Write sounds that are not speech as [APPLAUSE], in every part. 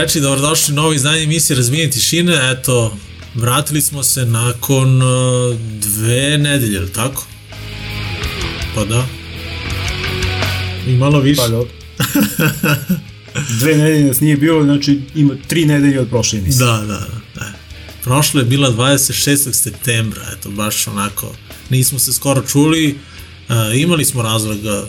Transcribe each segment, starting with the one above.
Reči, dobrodošli u novo izdanje emisije Razbijenje tišine. Eto, vratili smo se nakon uh, dve nedelje, ili tako? Pa da. I malo više. Pa dobro. Dve nedelje nas nije bilo, znači ima tri nedelje od prošle emisije. Da, da, da. E. Prošlo je bila 26. septembra, eto, baš onako, nismo se skoro čuli, e, imali smo razloga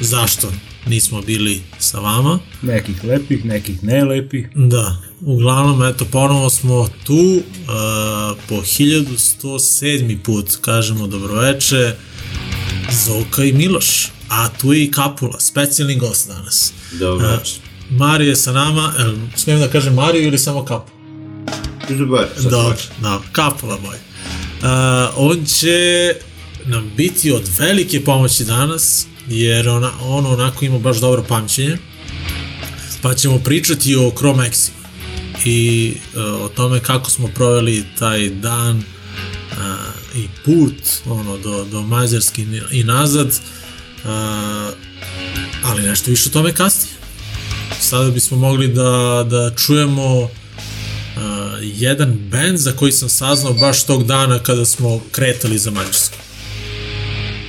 zašto nismo bili sa vama. Nekih lepih, nekih nelepih. Da, uglavnom, eto, ponovo smo tu, uh, po 1107. put kažemo dobroveče, Zoka i Miloš, a tu je i Kapula, specijalni gost danas. Dobro Uh, večer. Mario je sa nama, el, smijem da kažem Mario ili samo Kapula? Dobar, Dobro, hoće. dobro, Kapula moj. Uh, on će nam biti od velike pomoći danas, jer ona, on onako ima baš dobro pamćenje, pa ćemo pričati o Chromexima i uh, o tome kako smo proveli taj dan uh, i put ono, do, do Mađarske i nazad, uh, ali nešto više o tome kasnije. Sada bismo mogli da, da čujemo uh, jedan band za koji sam saznao baš tog dana kada smo kretali za Mađarsku.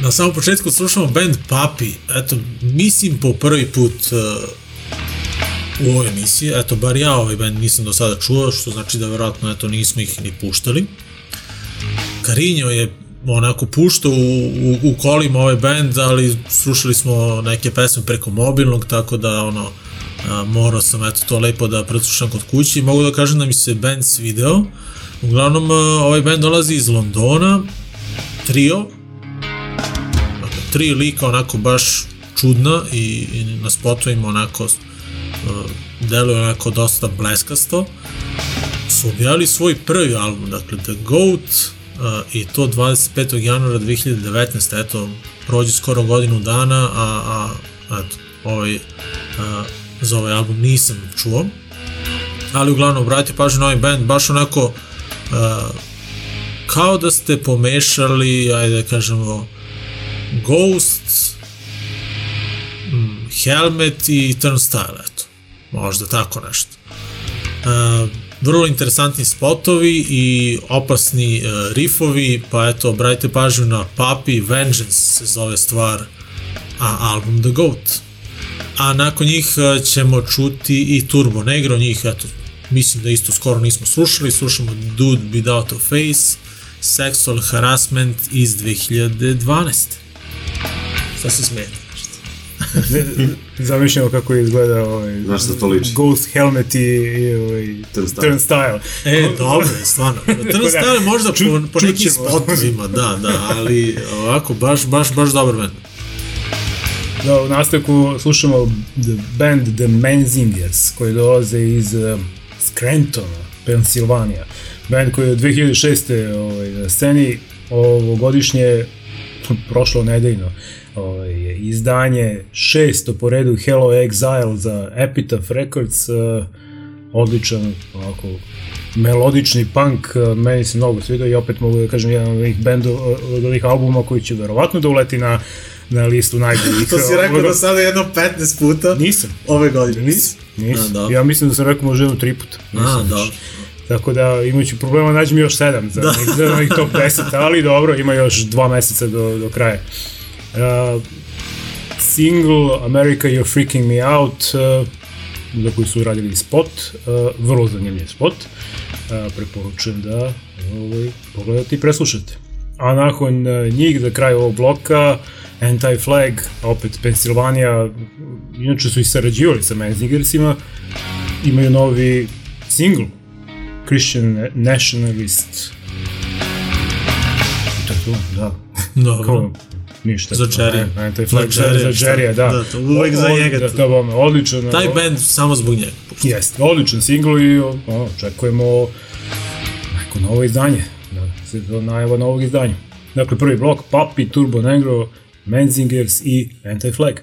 Na samom početku slušamo band Papi, eto, mislim po prvi put uh, u ovoj emisiji, eto, bar ja ovaj band nisam do sada čuo, što znači da verovatno, eto, nismo ih ni puštali. Karinjo je onako puštao u, u, u kolima ovaj band, ali slušali smo neke pesme preko mobilnog, tako da ono, a, morao sam eto to lepo da preslušam kod kuće i mogu da kažem da mi se band svideo. Uglavnom, a, ovaj band dolazi iz Londona, trio, tri lika onako baš čudna i, i na spotovima onako uh, deluje onako dosta bleskasto su objavili svoj prvi album, dakle The Goat uh, i to 25. januara 2019. Eto, prođe skoro godinu dana, a, a eto, ovaj, uh, za ovaj album nisam čuo. Ali uglavnom, obratite pažnju na ovaj band, baš onako uh, kao da ste pomešali, ajde da kažemo, Ghost, mm, Helmet i Turnstile, eto. Možda tako nešto. Uh, vrlo interesantni spotovi i opasni uh, rifovi, pa eto, obratite pažnju na Papi Vengeance se zove stvar, a album The Goat. A nakon njih uh, ćemo čuti i Turbo Negro, njih, eto, mislim da isto skoro nismo slušali, slušamo Dude Without a Face, Sexual Harassment iz 2012. Šta se smijete? Zamišljamo kako izgleda ovaj, Znaš šta to liči? Ghost Helmet i, i ovaj, Turnstile. Turnstile. E, dobro [LAUGHS] je, stvarno. Turnstile možda po, Ču- po nekim čućemo. spotovima, da, da, ali ovako, baš, baš, baš dobar band. Da, u nastavku slušamo the band The Menzingers, koji dolaze iz uh, Scrantona, Pensilvanija. Band koji je od 2006. Ovaj, na sceni ovogodišnje, [LAUGHS] prošlo nedeljno, ovaj, je izdanje šesto po redu Hello Exile za Epitaph Records, uh, odličan, ovako, melodični punk, uh, meni se mnogo svidio i opet mogu da kažem jedan od ovih bendova, od ovih albuma koji će verovatno da uleti na na listu najboljih. [LAUGHS] To si rekao do sada jedno 15 puta Nisam. ove godine. Nisam. A, Nisam. dobro. Ja mislim da sam rekao možda jedno tri puta. Nisam A, još. Tako da imajući problema nađem još 7 za, da. za onih top [LAUGHS] 10, ali dobro, ima još dva meseca do, do kraja. Uh, single America You're Freaking Me Out uh, za koji su radili spot, uh, vrlo zanimljiv spot. Uh, preporučujem da ovaj, pogledate i preslušate. A nakon uh, njih, za kraj ovog bloka, Anti-Flag, opet Pensilvanija, inače su i sarađivali sa Menzingersima, imaju novi single, Christian Nationalist. To je to, da. Dobro. Kao, ništa. Za Jerry. Za za, Jerry, za Jerry, da. Da, to uvek za O- o- njega Da, to. da, bome, odličan. Taj o- band samo zbog njega. Jeste, odličan single i ono, očekujemo neko novo izdanje. Da, se do najava novog izdanja. Dakle, prvi blok, Papi, Turbo Negro, Menzingers i Anti-Flag.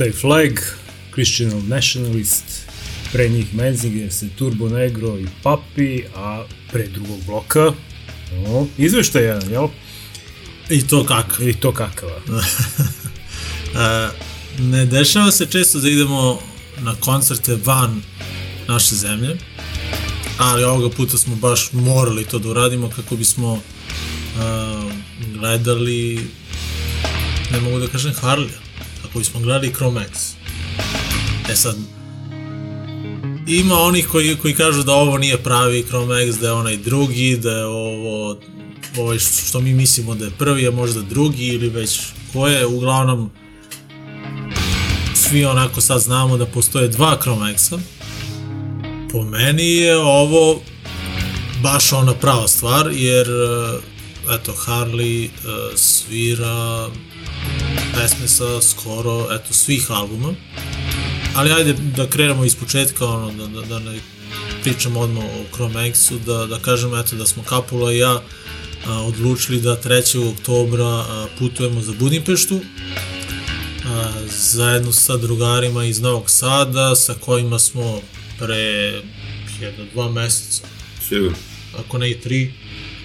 Smo Anti-Flag, Christian Nationalist, pre njih Menzingers, Turbo Negro i Papi, a pre drugog bloka, no, izveštaj jedan, jel? I to kako? I to kakava. [LAUGHS] E, ne dešava se često da idemo na koncerte van naše zemlje, ali ovoga puta smo baš morali to da uradimo kako bismo uh, gledali, ne mogu da kažem Harlija, kako bismo gledali Chromex. E sad, ima onih koji, koji kažu da ovo nije pravi Chromex, da je onaj drugi, da je ovo ovaj što mi mislimo da je prvi, a možda drugi ili već ko je, uglavnom svi onako sad znamo da postoje dva Chromexa. Po meni je ovo baš ona prava stvar, jer eto, Harley eh, svira pesme sa skoro, eto, svih albuma. Ali ajde da krenemo iz početka, ono, da, da, da ne pričamo odmah o Chromexu, da, da kažem eto da smo Kapula i ja a, odlučili da 3. oktobra a, putujemo za Budimpeštu a, zajedno sa drugarima iz Novog Sada sa kojima smo pre jedno dva meseca Sigurno. ako ne i tri,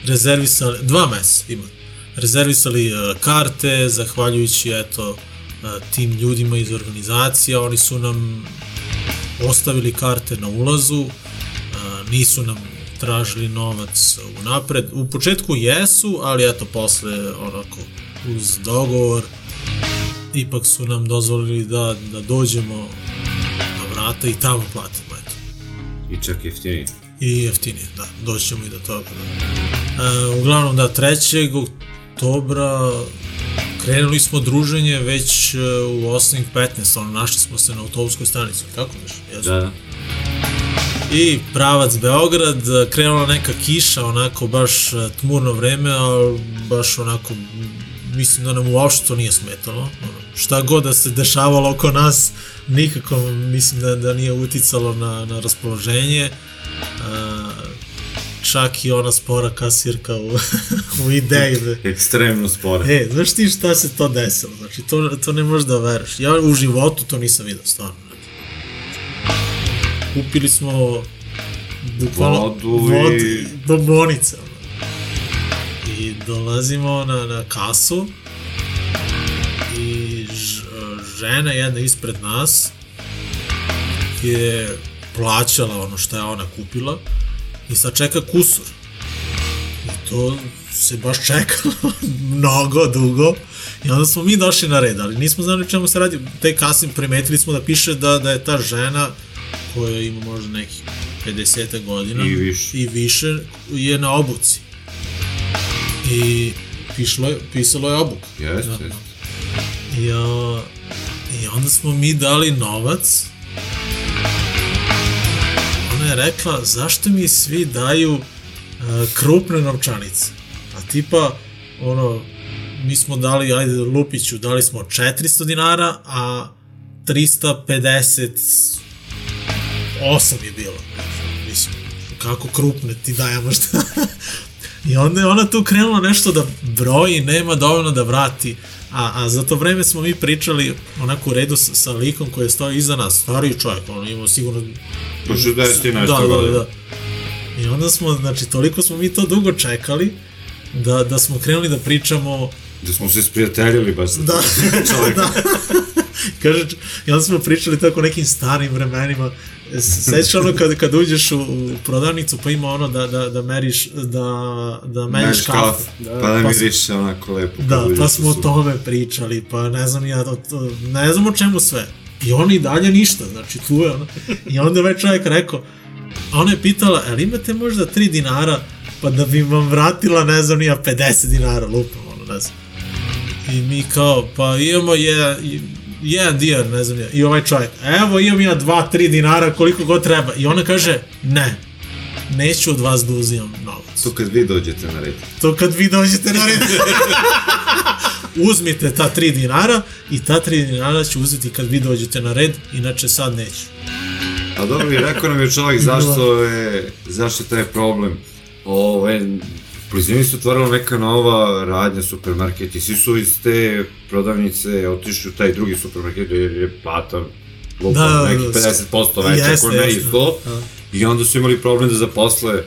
rezervisali, dva meseca ima, rezervisali uh, karte, zahvaljujući eto uh, tim ljudima iz organizacija, oni su nam ostavili karte na ulazu, uh, nisu nam tražili novac u napred. U početku jesu, ali eto posle onako uz dogovor ipak su nam dozvolili da, da dođemo na vrata i tamo platimo eto I čak jeftinije. i jeftinije, da, doći ćemo i do toga. E, uglavnom, da, 3. oktobra krenuli smo druženje već e, u 8.15, ono, našli smo se na autobuskoj stanici, kako već? Jesu. Da, da. I pravac Beograd, krenula neka kiša, onako baš e, tmurno vreme, ali baš onako, mislim da nam uopšte to nije smetalo. Ono, šta god da se dešavalo oko nas, nikako mislim da, da nije uticalo na, na raspoloženje. E, čak i ona spora kasirka u, [LAUGHS] u ideji. da- Ekstremno spore. E, znaš ti šta se to desilo? Znači, to, to ne možeš da veruješ. Ja u životu to nisam vidio, stvarno. Kupili smo bukvalno Vodu vodu i- do bonice. ono. I dolazimo na, na kasu i ž, žena jedna ispred nas je plaćala ono što je ona kupila i sad čeka kusur. I to se baš čekalo [LAUGHS] mnogo dugo i onda smo mi došli na red, ali nismo znali čemu se radi. Te kasnije primetili smo da piše da, da je ta žena koja ima možda nekih 50 godina I više. i više je na obuci. I pišlo je, pisalo je obuk. Jeste, jeste. I, a, I onda smo mi dali novac. Ona je rekla, zašto mi svi daju a, krupne novčanice? A tipa, ono, mi smo dali, ajde Lupiću, dali smo 400 dinara, a 358 je bilo. Mislim, kako krupne ti dajemo šta? I onda je ona tu krenula nešto da broji, nema dovoljno da vrati. A, a za to vreme smo mi pričali onako u redu sa, sa likom koji stao iza nas, stariji čovjek, on imao sigurno... Po 60 i da, da, da. I onda smo, znači, toliko smo mi to dugo čekali, da, da smo krenuli da pričamo Da smo se sprijateljili baš sa Da, [LAUGHS] da. Kaže, i onda smo pričali tako o nekim starim vremenima. Sećaš ono kad, kad uđeš u, u prodavnicu pa ima ono da, da, da meriš, da, da meriš Meriš kafu. kafu, pa da pa miriše onako lepo. Da, pa smo o tome pričali, pa ne znam ja, ne znam o čemu sve. I on i dalje ništa, znači tu je ono. I onda je ovaj čovjek rekao, a ona je pitala, ali imate možda 3 dinara, pa da bi vam vratila, ne znam, ja 50 dinara, lupam, ono, ne znam. I mi kao, pa imamo je, jedan dinar, ne znam ja, i ovaj čovjek, evo imam ja 2-3 dinara, koliko god treba. I ona kaže, ne, neću od vas da uzimam novac. To kad vi dođete na red. To kad vi dođete na red. [LAUGHS] Uzmite ta 3 dinara i ta 3 dinara ću uzeti kad vi dođete na red, inače sad neću. A dobro, i rekao nam je čovjek zašto je, zašto je taj problem. Ove, blizini su otvorila neka nova radnja, supermarket i svi su iz te prodavnice otišli u taj drugi supermarket jer je plata lupa, Da, da, neki da, 50% veća, jeste, ako ne jeste. i 100. I onda su imali problem da zaposle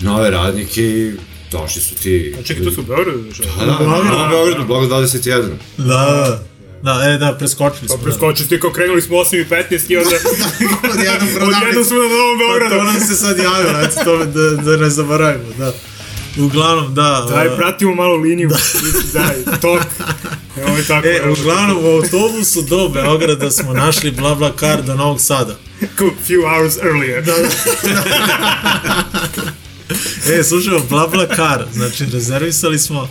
nove radnike i došli su ti... A čekaj, to su u Beogradu? Da, da, U Beogradu. u Beogradu, Blago 21. Da, da. Da, e, da, preskočili smo. Pa preskočili ste kao krenuli smo 8 i 15 i onda [LAUGHS] Odjednom odjednom smo na Novom Pa Beogradu. to nam se sad javilo, eto to da, da ne zaboravimo, da. Uglavnom, da. Daj, a, pratimo malo liniju. Daj, tok. [LAUGHS] Evo je tako. E, uglavnom, u autobusu do Beograda smo našli bla bla kar do Novog Sada. Cool, few hours earlier. Da, [LAUGHS] E, slušaj, bla bla kar, znači rezervisali smo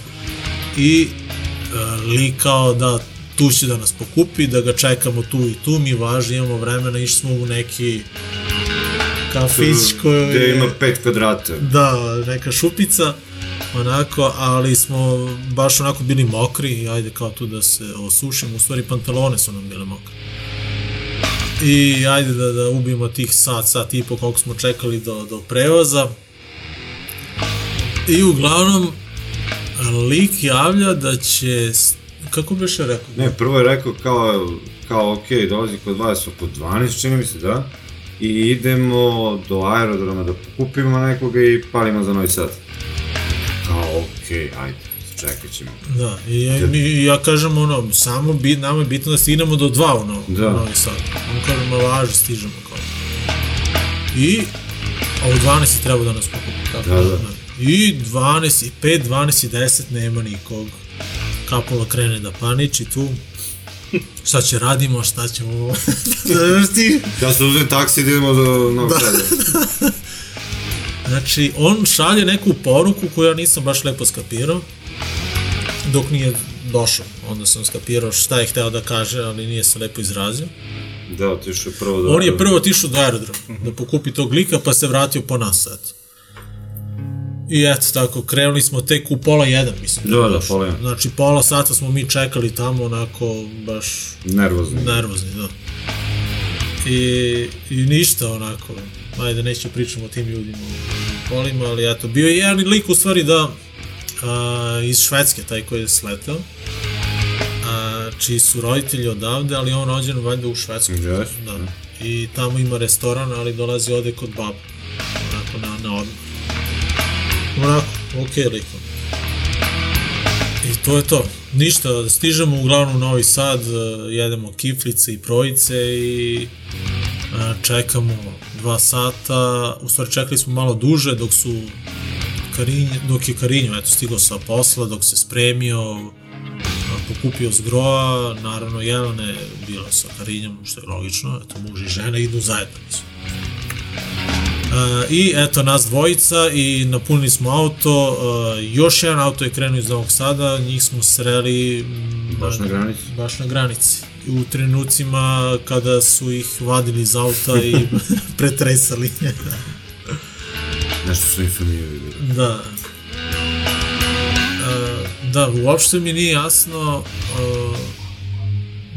i uh, likao da tu će da nas pokupi, da ga čekamo tu i tu, mi važi, imamo vremena, išli smo u neki kafić koji Gde je, ima 5 kvadrata. da, neka šupica, onako, ali smo baš onako bili mokri i ajde kao tu da se osušimo, u stvari pantalone su nam bile mokre. I ajde da, da ubijemo tih sat, sat i po koliko smo čekali do, do prevoza. I uglavnom, lik javlja da će, kako bi še rekao? Ne, prvo je rekao kao, kao ok, dolazi kod vas oko 12, čini mi se, da? I idemo do aerodroma da pokupimo nekoga i palimo za Novi Sad. Kao, ok, ajde, čekat ćemo. Da, i ja, i ja kažem ono, samo bi, nama je bitno da stignemo do dva u Novi, Da. Novi Sad. On kaže, ma važi, stižemo kao. I, a u 12 je trebao da nas pokupi, tako Da, da. I 12 i 5, 12 i 10 nema nikog. Kapula krene da paniči tu. Šta će radimo, šta ćemo... [LAUGHS] Znaš ti? Ja se uzem taksi da idemo do Novog Sada. [LAUGHS] Znači, on šalje neku poruku koju ja nisam baš lepo skapirao, dok nije došao. Onda sam skapirao šta je hteo da kaže, ali nije se lepo izrazio. Da, otišao prvo do... On je prvo otišao do aerodroma, da pokupi tog lika, pa se vratio po nas, eto. I eto tako, krenuli smo tek u pola jedan, mislim. Da, da, pola jedan. Znači, pola sata smo mi čekali tamo, onako, baš Nervozni. nervozni, da. I, i ništa, onako, ajde neću pričamo o tim ljudima u kolima, ali eto, bio je jedan lik u stvari da a, iz Švedske, taj koji je sletao, a, čiji su roditelji odavde, ali on rođen valjda u Švedskoj. Yes. Da. I tamo ima restoran, ali dolazi ovde kod baba. Onako na, na odmor. Onako, okay, likom. I to je to. Ništa, stižemo uglavnom u Novi Sad, e, jedemo kiflice i projice i e, čekamo dva sata. U stvari čekali smo malo duže dok su Karinj, dok je Karinjo eto, stigao sa posla, dok se spremio, a, pokupio zgroa, naravno Jelena je bila sa Karinjom, što je logično, eto muž i žena idu zajedno. I eto nas dvojica i napunili smo auto, uh, još jedan auto je krenuo iz Novog Sada, njih smo sreli mm, Baš na granici. baš na granici. U trenucima kada su ih vadili iz auta i [LAUGHS] pretresali. [LAUGHS] Nešto su im familije videli. da. Uh, da, uopšte mi nije jasno uh,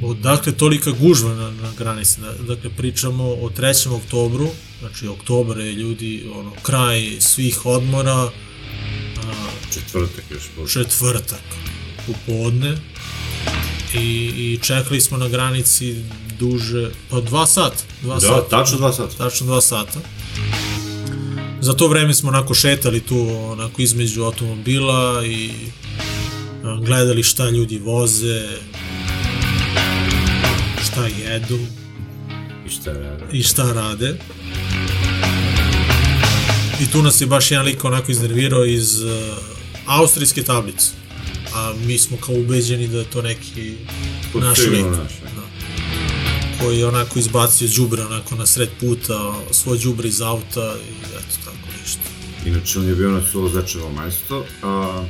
odakle tolika gužva na, na granici. Da- Dakle, pričamo o 3. oktobru, znači oktobar je ljudi, ono, kraj svih odmora, Četvrtak još pošto. četvrtak popodne i, i čekali smo na granici duže, pa dva sata. Dva Da, sata. tačno dva sata. Tačno dva sata. Za to vreme smo onako šetali tu onako između automobila i a, gledali šta ljudi voze, šta jedu I šta rade? i šta rade. I tu nas je baš jedan lik onako iznervirao iz uh, austrijske tablice. A mi smo kao ubeđeni da je to neki naš lik. Da. Koji je onako izbacio đubre onako na sred puta, svoj đubre iz auta i eto tako ništa. Inače, on je bio na solo začevo majsto, a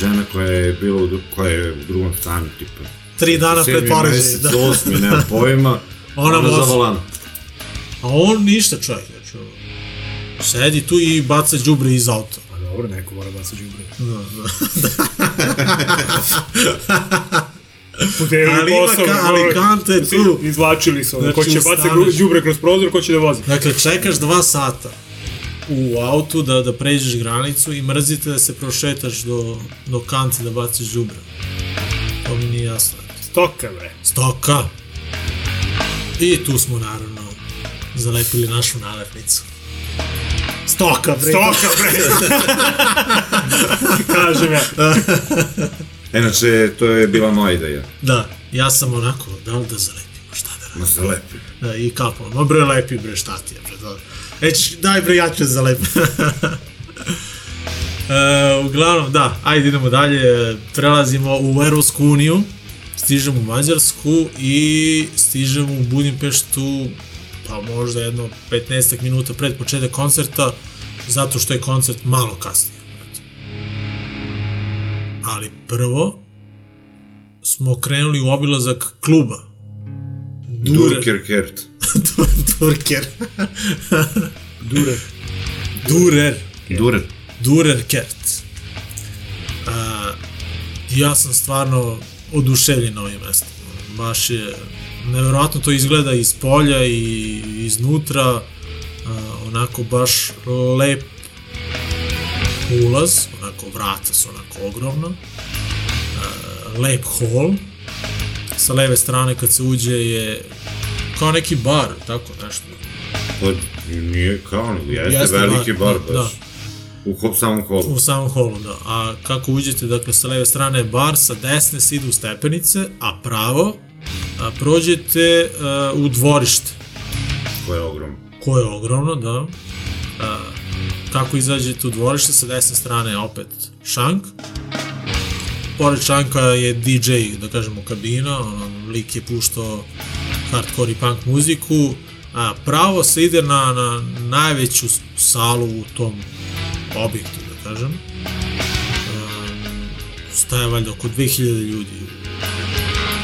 žena koja je bila u, koja je u drugom stanju, tipa, Tri dana pred mesec, da. osmi, nema pojma, Ona ona za vozi. volanom. A on ništa čovjek, sedi tu i baca đubre iz auta. Pa dobro, neko mora baca đubre. Da, da. Podelili Ali posao, ka- ali kante je tu. Izvlačili su, ono, ko Znači, će baca đubre kroz prozor, ko će da vozi. Dakle, čekaš dva sata u autu da, da pređeš granicu i mrzite da se prošetaš do, do kante da baciš đubre. To mi nije jasno. Stoka, bre. Stoka! I tu smo naravno zalepili našu nalepnicu. Stoka, bre! Stoka, [LAUGHS] bre. Kažem ja. Inače, to je bila moja ideja. Da, ja sam onako, da li da zalepimo, šta da radim? Ma se lepi. Da, i kako, no bre, lepi bre, šta ti je bre, da. Eć, daj bre, ja ću zalepim. [LAUGHS] e, uglavnom, da, ajde idemo dalje, prelazimo u Evropsku uniju, stižemo u Mađarsku i stižemo u Budimpeštu, pa možda jedno 15 minuta pred početak koncerta, zato što je koncert malo kasnije. Ali prvo smo krenuli u obilazak kluba. Dure. [LAUGHS] Durker Kert. Durker. Dure. Durer. Durer. Durer Kert. A, ja sam stvarno oduševljen ovim mestom. Baš je, nevjerojatno to izgleda iz polja i iznutra, a, onako baš lep ulaz, onako vrata su onako ogromna, a, lep hol, sa leve strane kad se uđe je kao neki bar, tako nešto. Pa nije kao nego, jeste, Jeste veliki bar, bar da, baš. U hop samom kolu. U samom holu, da. A kako uđete, dakle, sa leve strane je bar, sa desne se idu stepenice, a pravo a, prođete a, u dvorište, Koje je ogromno. koje je ogromno, da. A, kako izađete u dvorište, sa desne strane je opet šank. Pored šanka je DJ, da kažemo, kabina, ono, lik je puštao hardcore i punk muziku, a pravo se ide na, na najveću salu u tom objektu, da kažem. Um, staje valjda oko 2000 ljudi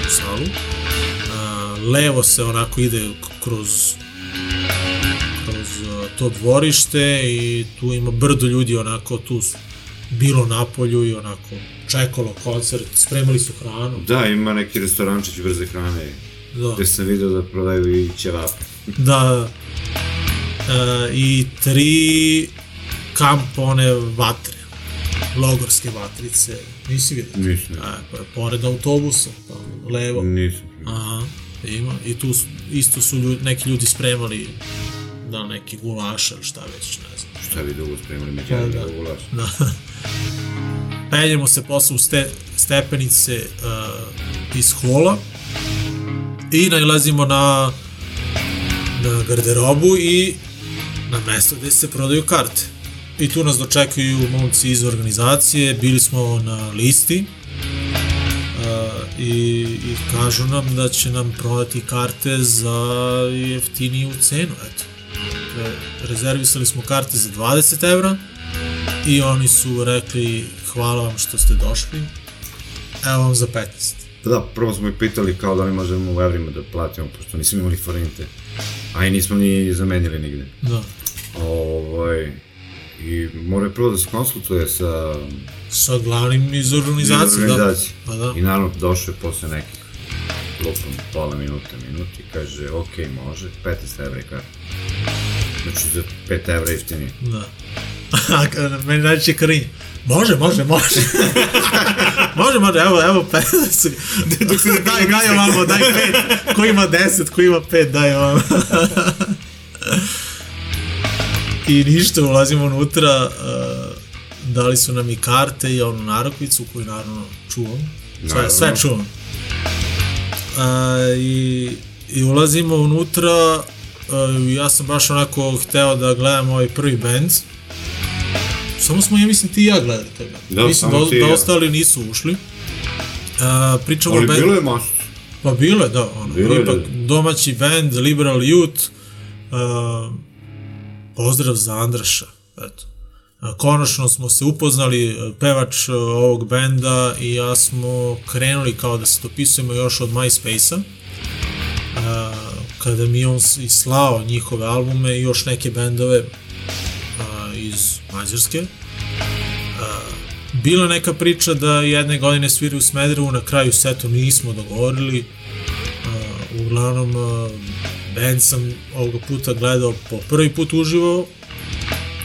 u salu. Levo se onako ide kroz kroz uh, to dvorište i tu ima brdo ljudi onako tu bilo na polju i onako čekalo koncert, spremali su hranu. Da, ima neki restorančić brze hrane, Da. gde sam vidio da prodaju i ćevape. Da. i tri kamp one vatre, logorske vatrice, nisi vidio? Nisam. Pa, pored autobusa, tamo, levo. Nisam. Aha, ima. I tu isto su ljudi, neki ljudi spremali da neki gulaš ili šta već, ne znam. Šta bi dugo spremali međunarodni Pa da. da ulaš? Da. [LAUGHS] Penjemo se posle u ste, stepenice uh, iz hola i nailazimo na, na garderobu i na mesto gde se prodaju karte. I tu nas dočekuju momci iz organizacije, bili smo na listi i, i kažu nam da će nam prodati karte za jeftiniju cenu, eto. E, Rezervisali smo karte za 20 evra, i oni su rekli hvala vam što ste došli, evo vam za 15. Pa da, prvo smo ih pitali kao da li možemo u evrima da platimo, pošto nismo imali forinte. A i nismo ni zamenili nigde. Da. Ovaj, I mora prvo da se konsultuje sa Sa glavnim iz organizacije, organizacije. da. Pa da. I naravno došao je posle nekih lupom pola minuta, minuti, kaže, ok, može, 15 evra je karta. Znači za 5 evra jeftinije. Da. [LAUGHS] A meni najče krinje. Može, može, može. [LAUGHS] može, može, evo, evo, 15. [LAUGHS] Dok se daj, daj ovamo, daj 5. Ko ima 10, ko ima 5, daj ovamo. I ništa, ulazimo unutra, uh, dali su nam i karte i onu narokvicu koju naravno čuvam. Sve, sve čuvam. Uh, i, I ulazimo unutra, uh, ja sam baš onako hteo da gledam ovaj prvi band. Samo smo, ja mislim, ti i ja gledali taj band. Da, mislim da, da ja. ostali nisu ušli. Uh, pričamo o Ali band... bilo je masu. Pa bilo je, da, ono, Bilo je, ipak da. domaći band, Liberal Youth, uh, pozdrav za Andraša, eto. Konačno smo se upoznali, uh, pevač uh, ovog benda i ja smo krenuli kao da se dopisujemo još od MySpace-a, uh, kada mi on i slao njihove albume i još neke bendove iz Mađarske. Bila neka priča da jedne godine sviraju u Smederevu, na kraju se to nismo dogovorili. Uglavnom, band sam ovoga puta gledao po prvi put uživo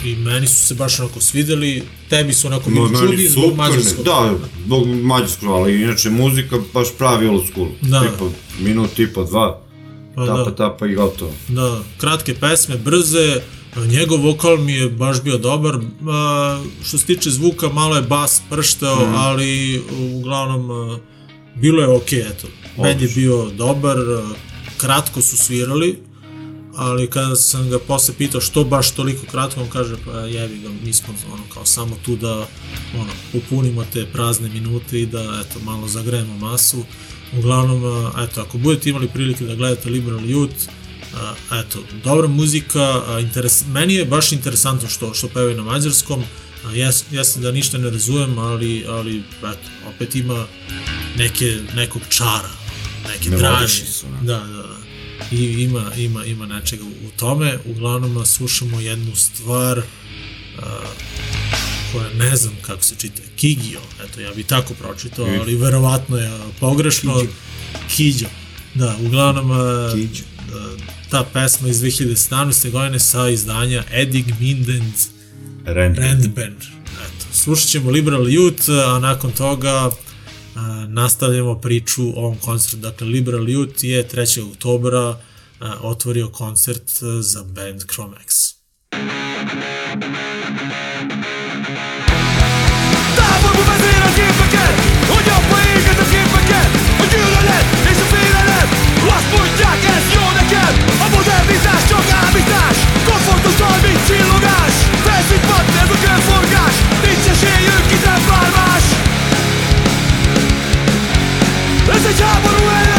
i meni su se baš onako svideli, tebi su onako bili meni čudi zbog mađarskog. Da, zbog mađarskog, ali inače muzika baš pravi old school. Da. Tipa, minut i po dva, Pa tapa, da. tapa i gotovo. Da, kratke pesme, brze, njegov vokal mi je baš bio dobar, a, što se tiče zvuka, malo je bas prštao, Mhm. ali uglavnom a, bilo je okej, eto. Band je bio dobar, a, kratko su svirali, ali kada sam ga posle pitao što baš toliko kratko, on kaže pa jebi ga, mi smo ono kao samo tu da ono, upunimo te prazne minute i da eto malo zagrejemo masu. Uglavnom, eto, ako budete imali prilike da gledate Liberal Youth, a, eto, dobra muzika, a, interes, meni je baš interesantno što, što pevaju na mađarskom, jes, jeste da ništa ne razumem, ali, ali eto, opet ima neke, nekog čara, neke draži. su, ne? Da, da. I ima, ima, ima nečega u tome. Uglavnom slušamo jednu stvar a, koja ne znam kako se čita. Kigio, eto ja bi tako pročitao, ali verovatno je pogrešno. Kiđo. Da, uglavnom Kiđo. a, ta pesma iz 2017. godine sa izdanja Edig Mindens Rand. Randband. Eto, slušat ćemo Liberal Youth, a nakon toga nastavljamo priču o ovom koncertu. Dakle, Liberal Youth je 3. oktobra otvorio koncert a, za band Chromex. Távolból vezér a képeket Hogy abba a képeket A gyűlölet és a félelem ez A modernitás csak körforgás Nincs esélyünk There's a job when we're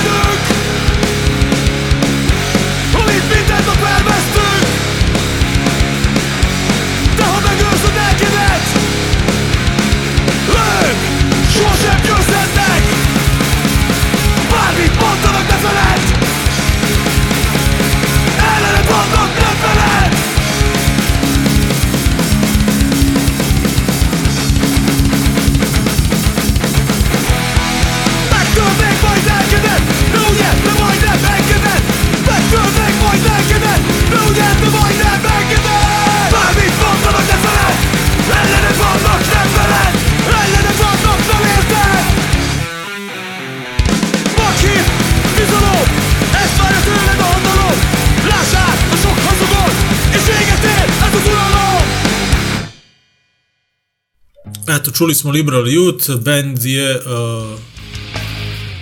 čuli smo Liberal Youth, band je uh,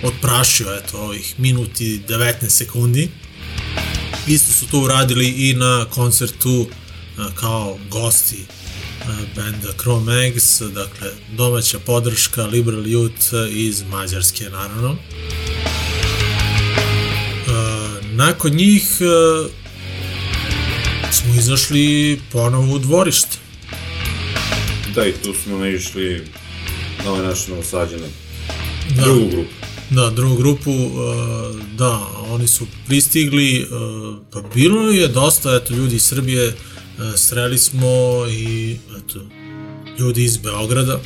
odprašio, eto, ovih minuti 19 sekundi. Isto su to uradili i na koncertu uh, kao gosti uh, benda Chrome Eggs, dakle, domaća podrška Liberal Youth iz Mađarske, naravno. Uh, nakon njih uh, smo izašli ponovo u dvorište. Da, i tu smo naišli na ove naše novosađene. Da. Drugu grupu. Da, drugu grupu, uh, da, oni su pristigli, uh, pa bilo je dosta, eto, ljudi iz Srbije, uh, sreli smo i, eto, ljudi iz Beograda,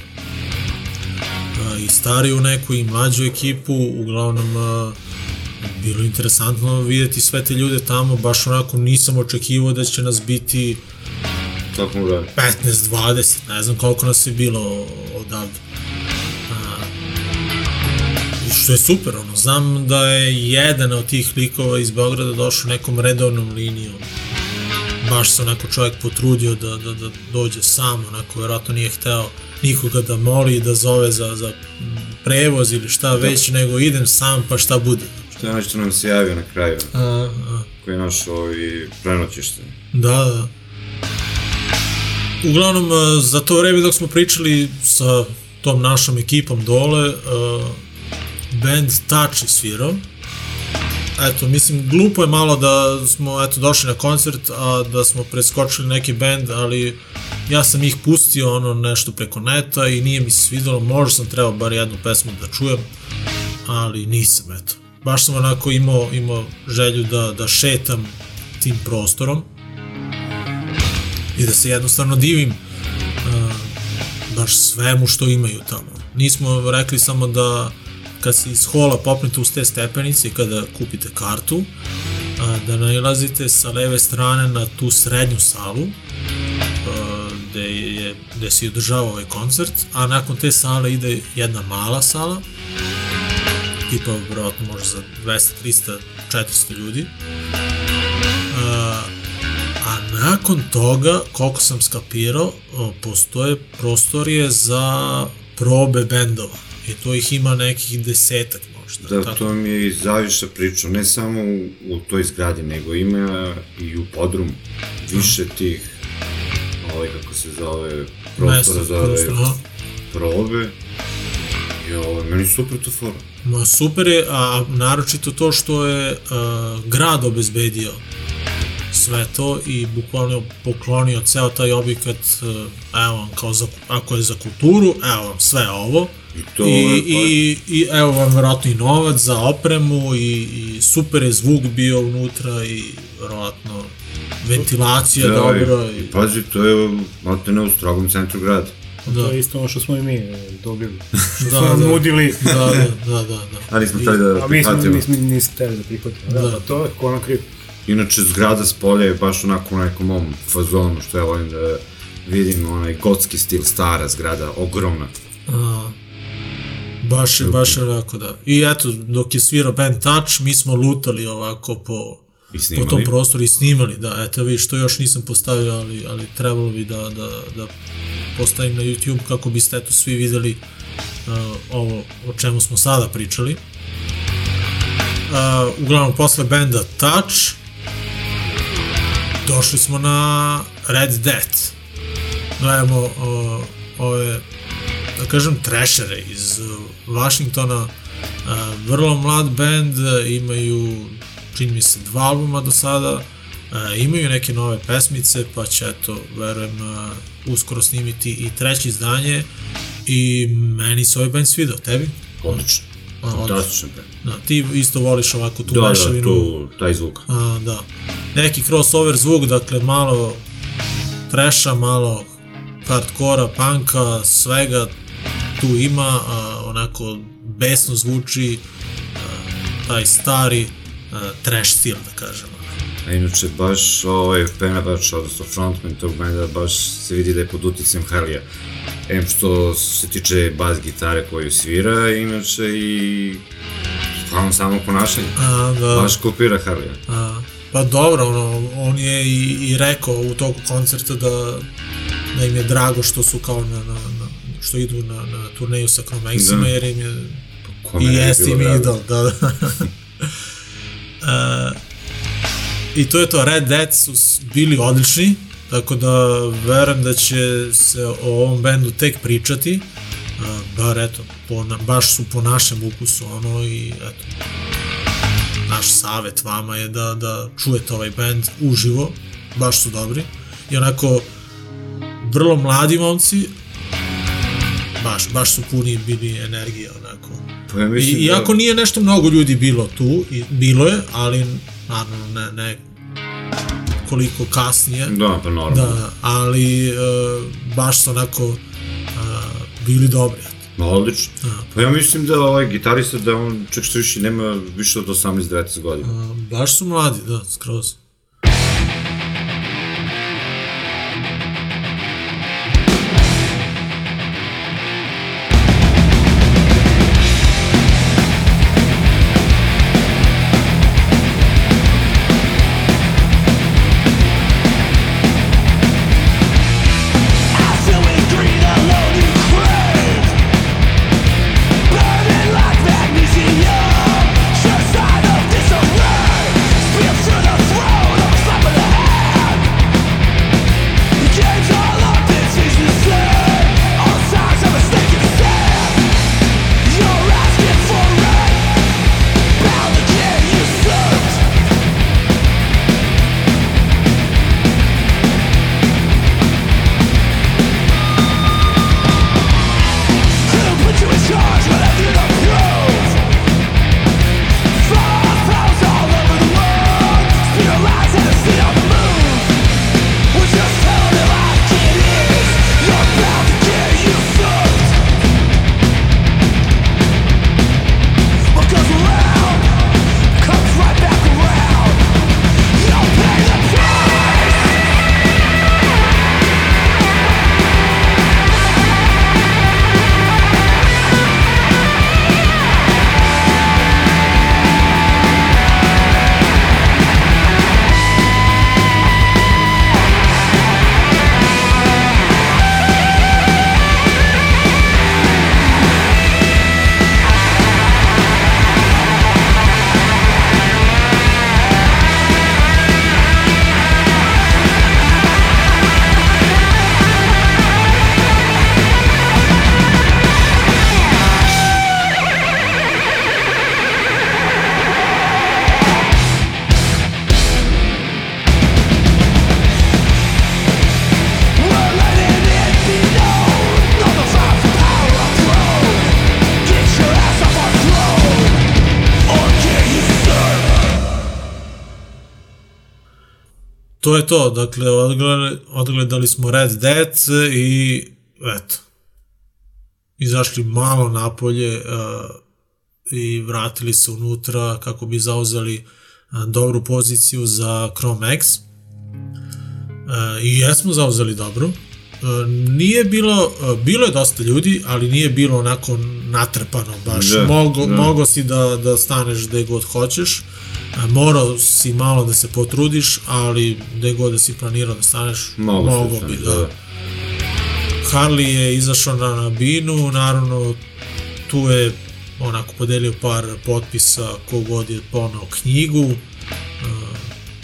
i stariju neku i mlađu ekipu, uglavnom, bilo interesantno vidjeti sve te ljude tamo, baš onako nisam očekivao da će nas biti Kako mu radi? 15-20, ne znam koliko nas je bilo odavde. A, što je super, ono, znam da je jedan od tih likova iz Beograda došao nekom redovnom linijom. Baš se onako čovjek potrudio da, da, da dođe sam, onako, verovatno nije hteo nikoga da moli, da zove za, za prevoz ili šta već, nego idem sam pa šta bude. Što je nešto nam se javio na kraju, A, a, koji je našao i prenoćište. Da, da. Uglavnom, e, za to vreme dok smo pričali sa tom našom ekipom dole, uh, band Touch je svirao. Eto, mislim, glupo je malo da smo eto, došli na koncert, a da smo preskočili neki band, ali ja sam ih pustio ono nešto preko neta i nije mi se svidelo, možda sam trebao bar jednu pesmu da čujem, ali nisam, eto. Baš sam onako imao, imao želju da, da šetam tim prostorom i da se jednostavno divim uh, baš svemu što imaju tamo. Nismo rekli samo da kad se iz hola popnete uz te stepenice i kada kupite kartu, a, da nailazite sa leve strane na tu srednju salu, a, gde, je, gde se održava ovaj koncert, a nakon te sale ide jedna mala sala, tipa vjerojatno može za 200, 300, 400 ljudi, nakon toga, koliko sam skapirao, postoje prostorije za probe bendova. I to ih ima nekih desetak možda. Da, tako. to mi je i zaviša priča, ne samo u, u toj zgradi, nego ima i u podrumu više tih, ovaj, kako se zove, prostora za ove probe. I ovo, meni super to fora. Ma super je, a naročito to što je a, grad obezbedio sve to i bukvalno poklonio ceo taj objekat, a, evo vam, kao za, ako je za kulturu, evo vam sve ovo. I to I, je, i, I evo vam verovatno i novac za opremu i, i super je zvuk bio unutra i verovatno ventilacija Da, dobra. i, I, pazi, to je maltene u strogom centru grada. To da, je isto ono što smo i mi e, dobili. [LAUGHS] Što Da, smo nam da. nudili. da, da, da, da, da. Ali smo hteli da A mi smo, prihvatimo. mi smo nismo hteli da prihvatimo. Da, Da. da. to je ko. Inače, zgrada s polja je baš onako u nekom mom fazonu, što ja volim da vidim, onaj gotski stil, stara zgrada, ogromna. A, baš je, baš je onako, da. I eto, dok je svirao band Touch, mi smo lutali ovako po, po tom prostoru i snimali, da, eto vi što još nisam postavio, ali, ali trebalo bi da, da, da postavim na YouTube kako biste eto svi videli uh, ovo o čemu smo sada pričali. Uh, uglavnom, posle benda Touch, došli smo na Red Death. Gledamo uh, ove, da kažem, trešere iz Washingtona, uh, vrlo mlad band, uh, imaju, čini mi se, dva albuma do sada, uh, imaju neke nove pesmice, pa će, eto, verujem, uskoro snimiti i treće izdanje i meni se ovaj band svidao, tebi? Odlično. A, odlično. Fantastično, bre. Da, ti isto voliš ovako tu Da, da, mešavinu. tu, taj zvuk. A, da. Neki crossover zvuk, dakle malo treša, malo hardkora, panka, svega tu ima, a, onako besno zvuči a, taj stari a, trash stil, da kažemo. A inače, baš ovaj pevač, odnosno frontman tog benda, baš se vidi da je pod uticajem Harlija. Em što se tiče bas gitare koju svira, inače i stvarno samo ponašanje. A, da, Baš kopira Harlija. a, pa dobro, ono, on je i, i rekao u toku koncerta da, da im je drago što su kao na, na, na što idu na, na turneju sa Chromexima, Da. jer im je Kome i jeste im idol, da, da. uh, [LAUGHS] I to je to, Red Dead su bili odlični, tako da verujem da će se o ovom bendu tek pričati, bar eto, po, na, baš su po našem ukusu, ono, i eto, naš savet vama je da, da čujete ovaj bend uživo, baš su dobri, i onako, vrlo mladi momci, baš, baš su puni bili energije, onako, Pa ja I, mislim iako da... nije nešto mnogo ljudi bilo tu, i bilo je, ali naravno ne, ne koliko kasnije, Da, pa normalno. da, ali uh, baš su onako uh, bili dobri. Ma odlično. Da. Pa ja mislim da ovaj gitarista da on čak što više nema više od 18-19 godina. Uh, baš su mladi, da, skroz. Je to, dakle, odgledali, odgledali smo Red Dead i eto, izašli malo napolje uh, i vratili se unutra kako bi zauzeli uh, dobru poziciju za Chrome X. Uh, I jesmo zauzeli dobro. Uh, nije bilo, uh, bilo je dosta ljudi, ali nije bilo onako natrpano baš. Da, mogo, da. mogo si da, da staneš gde god hoćeš. Uh, morao si malo da se potrudiš, ali gde god da si planirao da staneš, Mogu se mogo stane, bi, da, da. da. Harley je izašao na, na binu, naravno tu je onako podelio par potpisa kogod je ponao knjigu.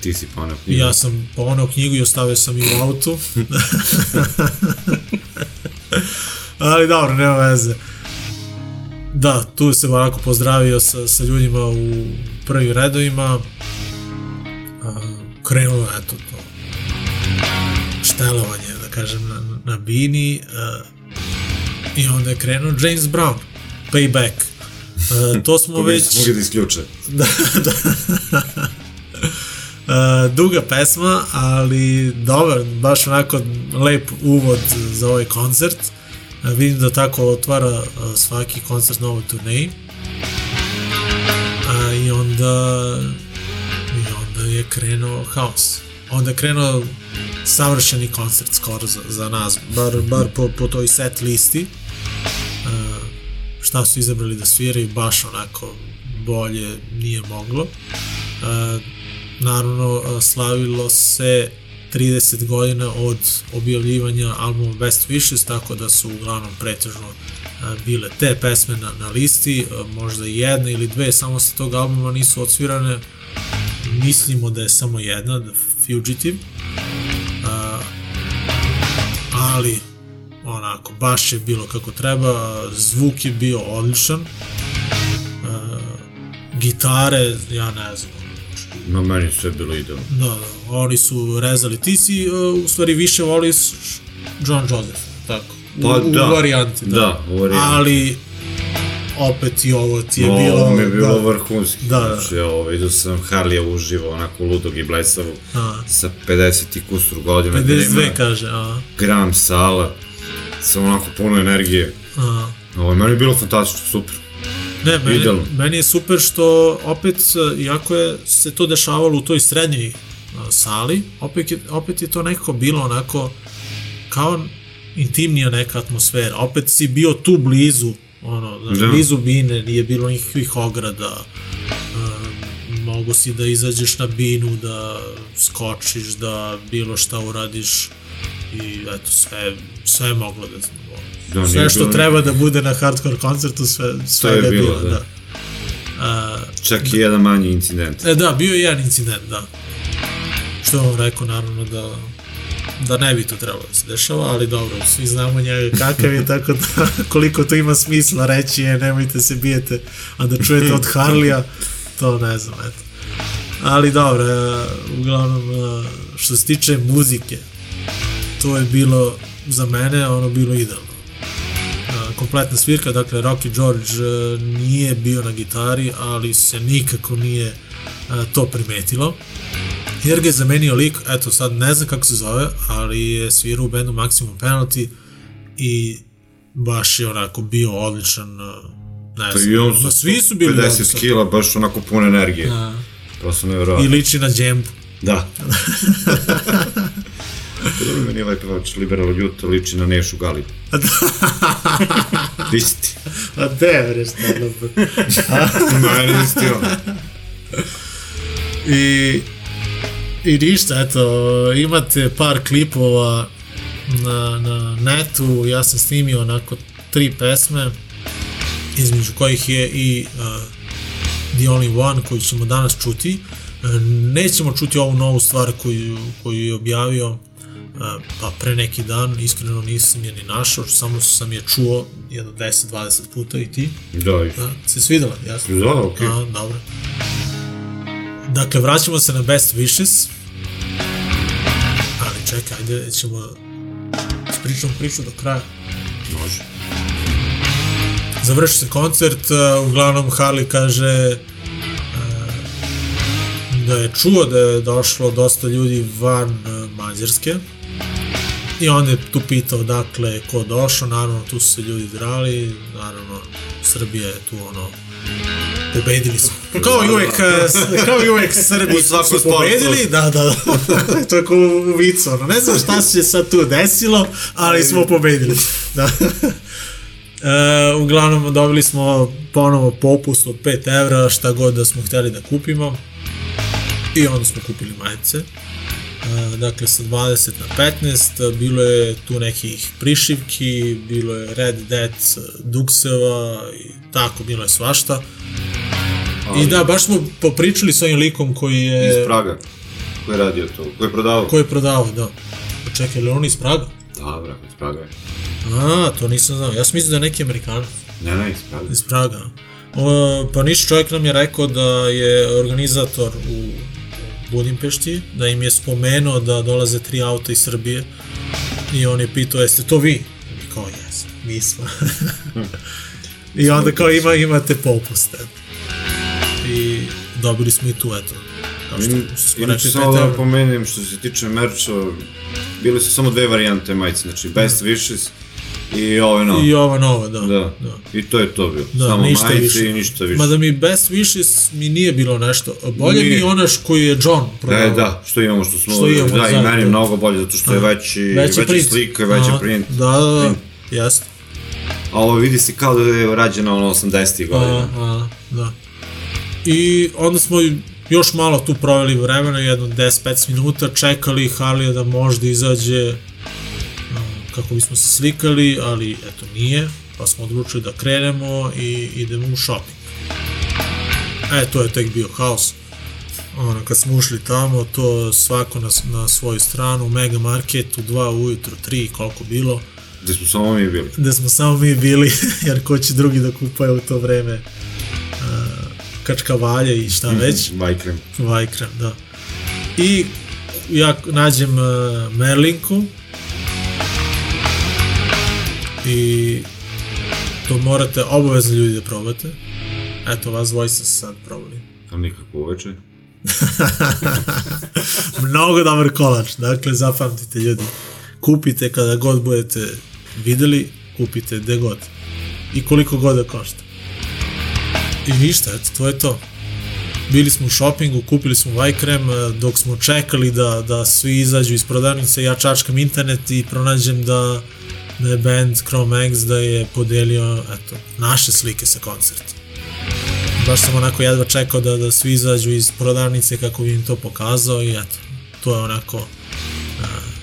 Ti si poneo knjigu. Ja sam ponao knjigu i ostavio sam ju u autu. [LAUGHS] Ali dobro, nema veze. Da, tu se onako pozdravio sa, sa ljudima u prvim redovima. Krenulo, eto, to štelovanje, da kažem, na, na bini. I onda je krenuo James Brown, Payback. To smo [LAUGHS] već... mogli da isključe. [LAUGHS] da, da. Uh, duga pesma, ali dobar, baš onako lep uvod za ovaj koncert. Uh, vidim da tako otvara uh, svaki koncert na ovoj turneji. Onda i onda je krenuo haos. Onda je krenuo savršeni koncert skoro za, za nas, bar, bar po, po toj set listi. Uh, šta su izabrali da sviraju, baš onako bolje nije moglo. Uh, naravno, slavilo se 30 godina od objavljivanja albuma Best Wishes, tako da su uglavnom pretežno a, bile te pesme na, na listi, a, možda jedna ili dve samo sa tog albuma nisu odsvirane, mislimo da je samo jedna, The Fugitive, a, ali onako, baš je bilo kako treba, zvuk je bio odličan, gitare, ja ne znam, Ma meni sve bilo idealno. Da, da, oni su rezali. Ti si uh, u stvari više voliš John Joseph, tako? U, Pa da. u varijanti, da. Da, u varijanti. Ali, opet i ovo ti je No, bilo... ovo mi je bilo da, vrhunski. Da, da. Znači, ovo, vidio sam Harlija uživo, onako ludog i blesavu, A. sa 50 i kusur godina. gde 52 ima kaže, a, Gram sala, sa onako puno energije. a. Ovo, meni je bilo fantastično, super. Ne, meni, Idealno. meni je super što opet, iako je se to dešavalo u toj srednjoj uh, sali, opet je, opet je to nekako bilo onako kao intimnija neka atmosfera. Opet si bio tu blizu, ono, znaš, Da. blizu bine, nije bilo nikakvih ograda. Uh, mogu si da izađeš na binu, da skočiš, da bilo šta uradiš i eto, sve, sve je moglo da Da, sve što bilo treba da bude na hardcore koncertu, sve, sve je je bilo, bilo, da. da. A, Čak i jedan manji incident. e, da, bio je jedan incident, da. Što je on rekao, naravno, da da ne bi to trebalo da se dešava, ali dobro, svi znamo njega kakav je, [LAUGHS] tako da koliko to ima smisla reći je nemojte se bijete, a da čujete od Harlija, to ne znam, eto. Ali dobro, e, uglavnom, e, što se tiče muzike, to je bilo za mene ono bilo idealno. Kompletna svirka, dakle Rocky George e, nije bio na gitari, ali se nikako nije e, to primetilo. Jer ga je zamenio lik, eto sad ne znam kako se zove, ali je svirao u bendu Maximum Penalty i baš je onako bio odličan, e, ne znam, i on svi su bili 50 odlični. kila, baš onako puno energije. Da. Prosto I nevjerovatno. liči na džembu. Da. [LAUGHS] Dobro, meni je ovaj pevač liberal ljuto liči na Nešu Gali. Isti. A de, bre, stvarno. Meni je isti on. I, I ništa, eto, imate par klipova na, na netu, ja sam snimio onako tri pesme, između kojih je i uh, The Only One koju ćemo danas čuti. Uh, nećemo čuti ovu novu stvar koju, koju je objavio pa pre neki dan, iskreno nisam je ni našao, samo sam je čuo jedno 10-20 puta i ti. Da, isti. Da, se svidela, jasno? Da, okej. A, dobro. Dakle, vraćamo se na Best Wishes. Ali čekaj, ajde, ćemo ispričamo priču do kraja. Može. Završi se koncert, uh, uglavnom Harley kaže da je čuo da je došlo dosta ljudi van Mađarske i onda je tu pitao dakle ko došao, naravno tu su se ljudi drali, naravno Srbija je tu ono pobedili su. Kao i uvek, s- [LAUGHS] kao i uvek Srbi su pobedili, da, da, da. [LAUGHS] to je kao u vicu, ono, ne znam šta se sad tu desilo, ali smo pobedili. Da. [LAUGHS] E, uglavnom dobili smo ponovo popust od 5 evra šta god da smo hteli da kupimo i onda smo kupili majice dakle sa 20 na 15 bilo je tu nekih prišivki bilo je Red Dead dukseva i tako bilo je svašta i da baš smo popričali s ovim likom koji je Iz Praga. Ko je radio to? Ko je prodavao? koji je prodavao da čekaj, je on iz Praga? Da, brak, iz Praga je. A, to nisam znao. Ja sam mislio da je neki Amerikanac. Ne, ne, iz Praga. iz Praga. O, pa niš čovjek nam je rekao da je organizator u Budimpešti, da im je spomenuo da dolaze tri auta iz Srbije i on je pitao, jeste to vi? I kao, jes, mi smo. [LAUGHS] I onda kao ima, imate popuste. I dobili smo i tu, eto. Kao što, Inače, samo da napomenem što se tiče merča, bile su samo dve varijante majice, znači Best Wishes i ove no. I ova nova, da. Da. da. I to je to bilo. Da, samo ništa majice više. i ništa više. Mada mi Best Wishes mi nije bilo nešto. Bolje Nije. mi onaš koji je John prodavao. Da, da, što imamo, što smo, Što imamo, da, i zajedno. meni je mnogo bolje, zato što je veći, veća print. slika, veća Aha, print. Da, da, da, jasno. A ovo vidi se kao da je rađeno ono 80-ih godina. A, a, da. I onda smo još malo tu proveli vremena, jedno 10-15 minuta, čekali Harlija da možda izađe kako bismo se slikali, ali eto nije, pa smo odlučili da krenemo i idemo u shopping. E, to je tek bio haos. Ono, kad smo ušli tamo, to svako na, na svoju stranu, mega market u 2 ujutru, 3, koliko bilo, Gde smo samo mi bili. da smo samo mi bili, [LAUGHS] jer ko će drugi da kupaju u to vreme uh, kačkavalje i šta već. Vajkrem. Vajkrem, da. I ja nađem uh, Merlinku i to morate obavezno ljudi da probate. Eto, vas dvojica se sad probali. Tam nikako uveče. [LAUGHS] Mnogo dobar kolač, dakle zapamtite ljudi. Kupite kada god budete videli, kupite gde god. I koliko god da košta. I ništa, eto, to je to. Bili smo u shoppingu, kupili smo Vajkrem, dok smo čekali da, da svi izađu iz prodavnice, ja čačkam internet i pronađem da, da je band Chrome X da je podelio eto, naše slike sa koncerta. Baš sam onako jedva čekao da, da svi izađu iz prodavnice kako bi im to pokazao i eto, to je onako uh,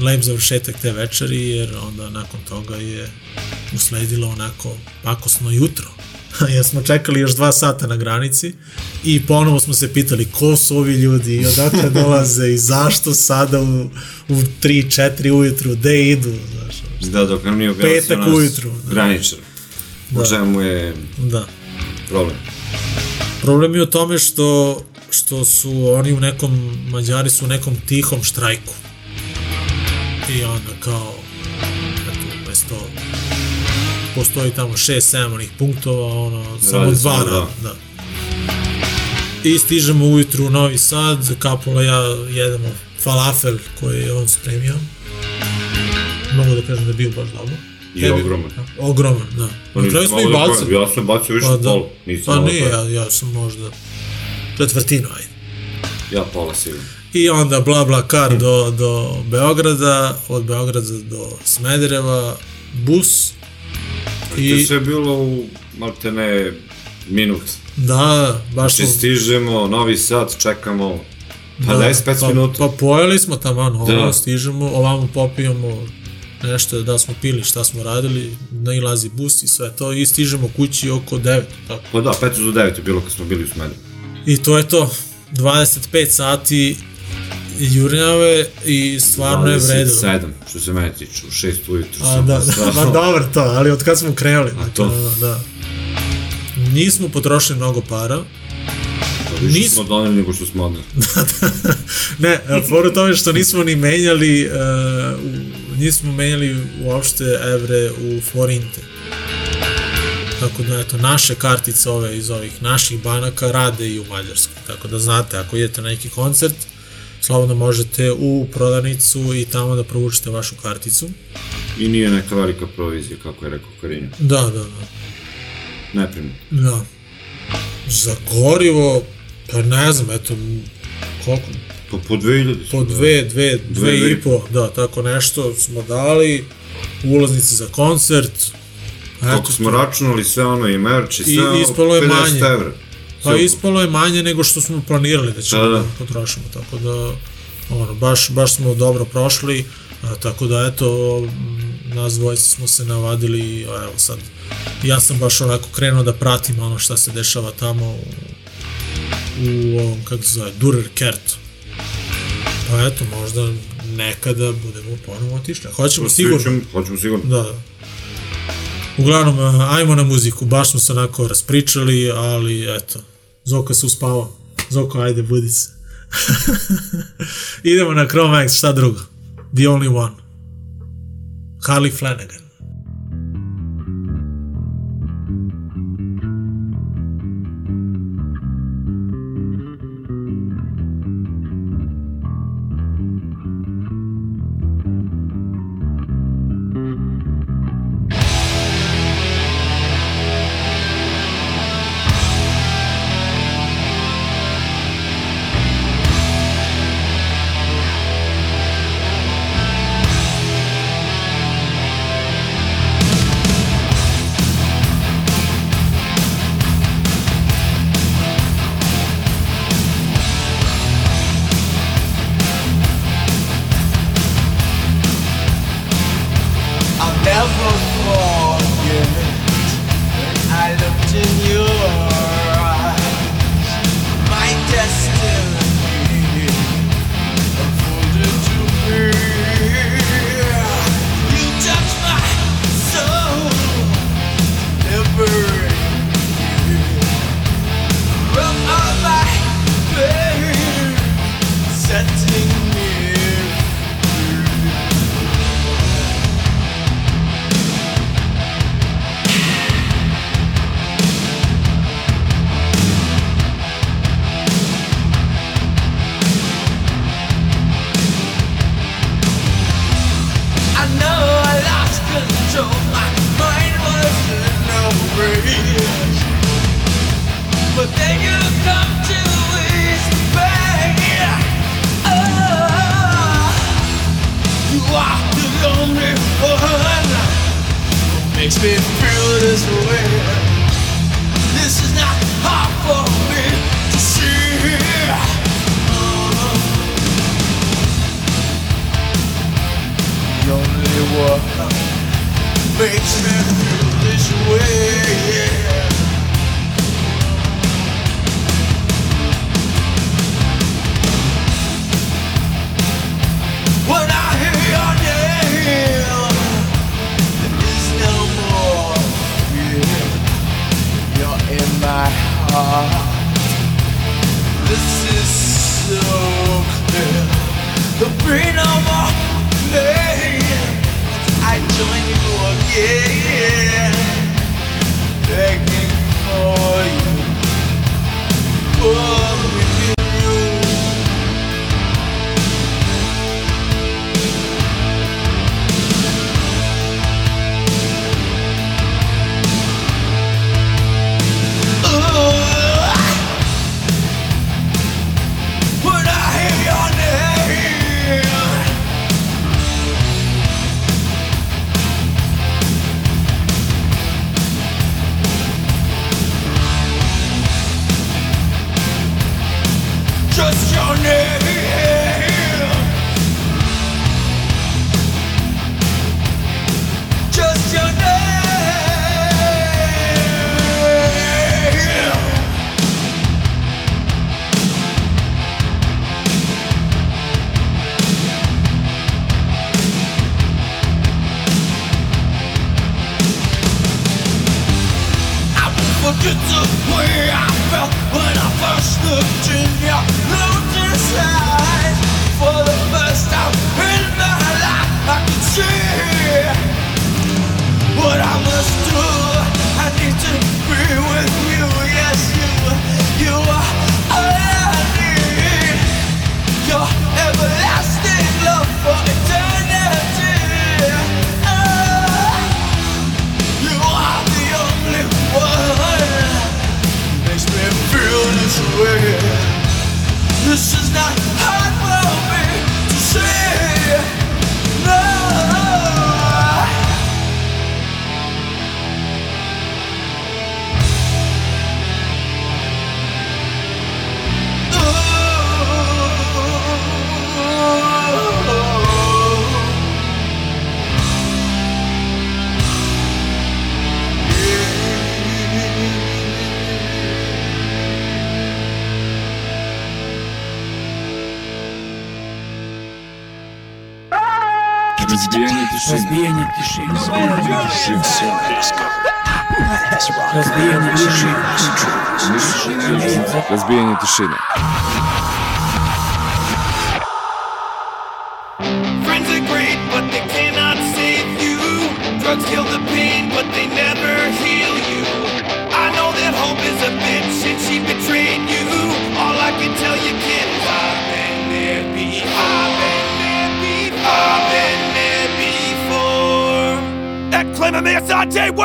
lep završetak te večeri jer onda nakon toga je usledilo onako pakosno jutro. [LAUGHS] jer smo čekali još dva sata na granici i ponovo smo se pitali ko su ovi ljudi i odakle [LAUGHS] dolaze i zašto sada u, u 3-4 ujutru, gde idu. Da, dok nam nije objasnio Petak nas ujutru, da. graničar. U Da. čemu je Da. problem? Problem je u tome što, što su oni u nekom, Mađari su u nekom tihom štrajku. I onda kao, eto, mesto, postoji tamo 6-7 onih punktova, ono, samo Radi dva samo rada, dva. da. I stižemo ujutru u Novi Sad, Kapula ja jedemo falafel koji je on spremio. Mogu da kažem da je bio baš dobro. I Tebi- ogroman. Ogroman, da. Pa Na kraju smo i da bacili. Ja sam bacio više Pa da. pol. Nisam Pa nije, da- ja, ja sam možda četvrtinu, ajde. Ja pola sigurno. I onda bla bla kar do, do Beograda, od Beograda do Smedereva, bus. I... To je sve bilo u maltene minut. da, baš Znači smo... stižemo, Novi Sad, čekamo, pa 25 pa, minuta. Pa pojeli smo tamo, ono, Da. da. stižemo, ovamo popijemo nešto, da smo pili, šta smo radili, nailazi bus i sve to, i stižemo kući oko 9, tako. Pa da, 5 do 9 je bilo kad smo bili u Smederevu. I to je to, 25 sati jurnjave i stvarno je vredilo. 27, što se mene tiče, u 6 ujutru A, sam da, postao. da, ma dobro to, ali od kad smo krenuli. A to? Da, da. Nismo potrošili mnogo para. Pa više nis- smo doneli nego što smo odneli. [LAUGHS] ne, fora u tome što nismo ni menjali, uh, nismo menjali uopšte evre u forinte. Tako da, eto, naše kartice ove iz ovih naših banaka rade i u Mađarskoj. Tako da znate, ako idete na neki koncert, slobodno možete u prodavnicu i tamo da provučete vašu karticu. I nije neka velika provizija, kako je rekao Karinja. Da, da, da. Neprimno. Da. Za gorivo, pa ne znam, eto, koliko? Pa po 2000 Po dve, dve, Dve dve i po, da, tako nešto smo dali, ulaznice za koncert, Kako smo računali sve ono i merch i sve I- ispalo je 50 manje. evra. pa ispalo je manje nego što smo planirali da ćemo Da, da, potrošimo, tako da, ono, baš, baš smo dobro prošli, a, tako da, eto, nas dvojice smo se navadili, a evo sad, ja sam baš onako krenuo da pratim ono šta se dešava tamo u, u ovom, kako se zove, Durer Kertu. Pa eto, možda nekada budemo ponovo otišli. Hoćemo sigurno. Hoćemo, hoćemo sigurno. Da, da. Uglavnom, a, ajmo na muziku, baš smo se onako raspričali, ali eto, Zoka se uspavao. Zoko, ajde, budi se. [LAUGHS] Idemo na Chrome X, šta drugo? The Only One. Harley Flanagan. Yeah.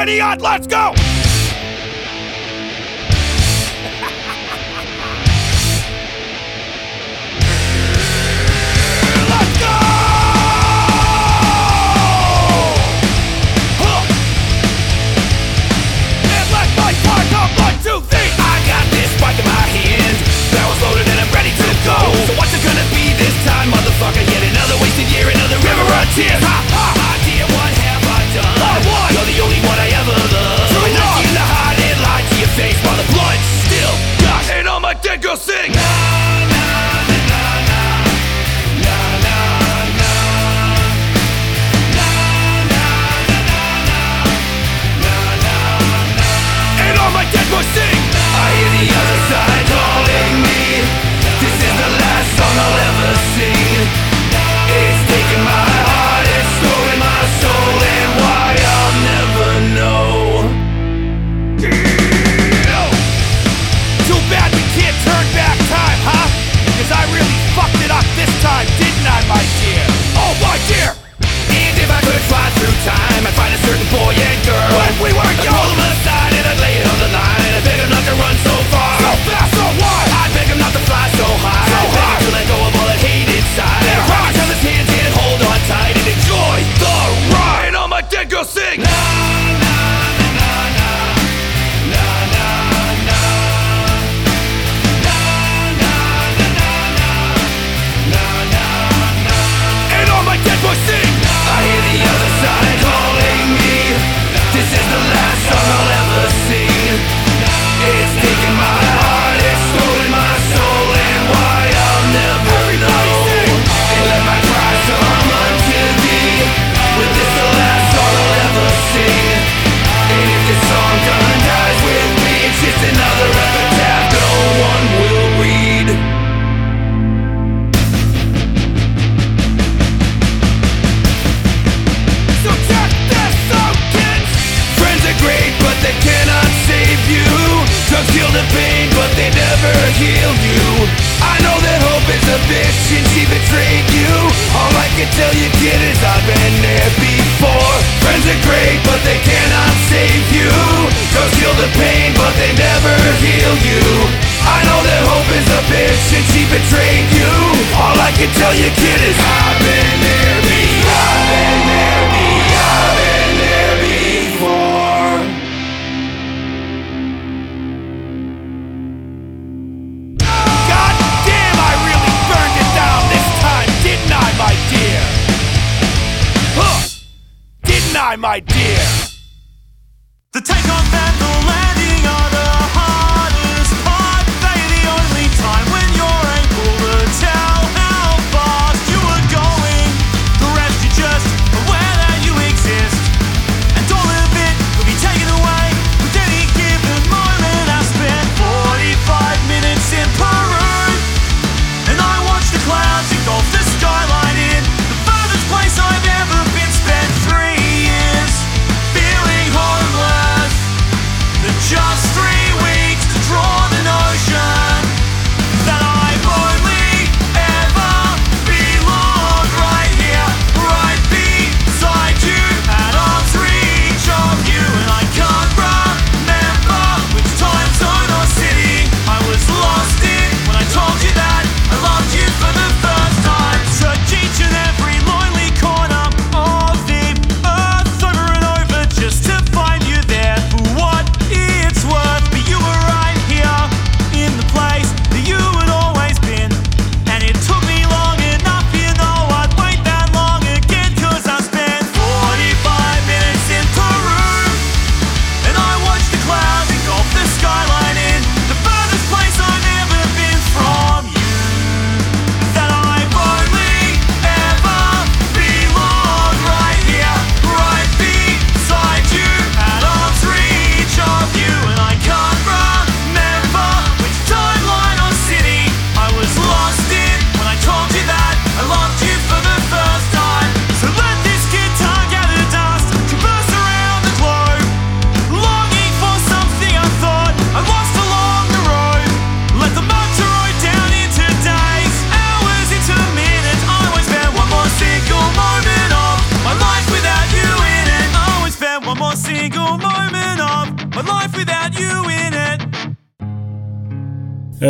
20. Let's go!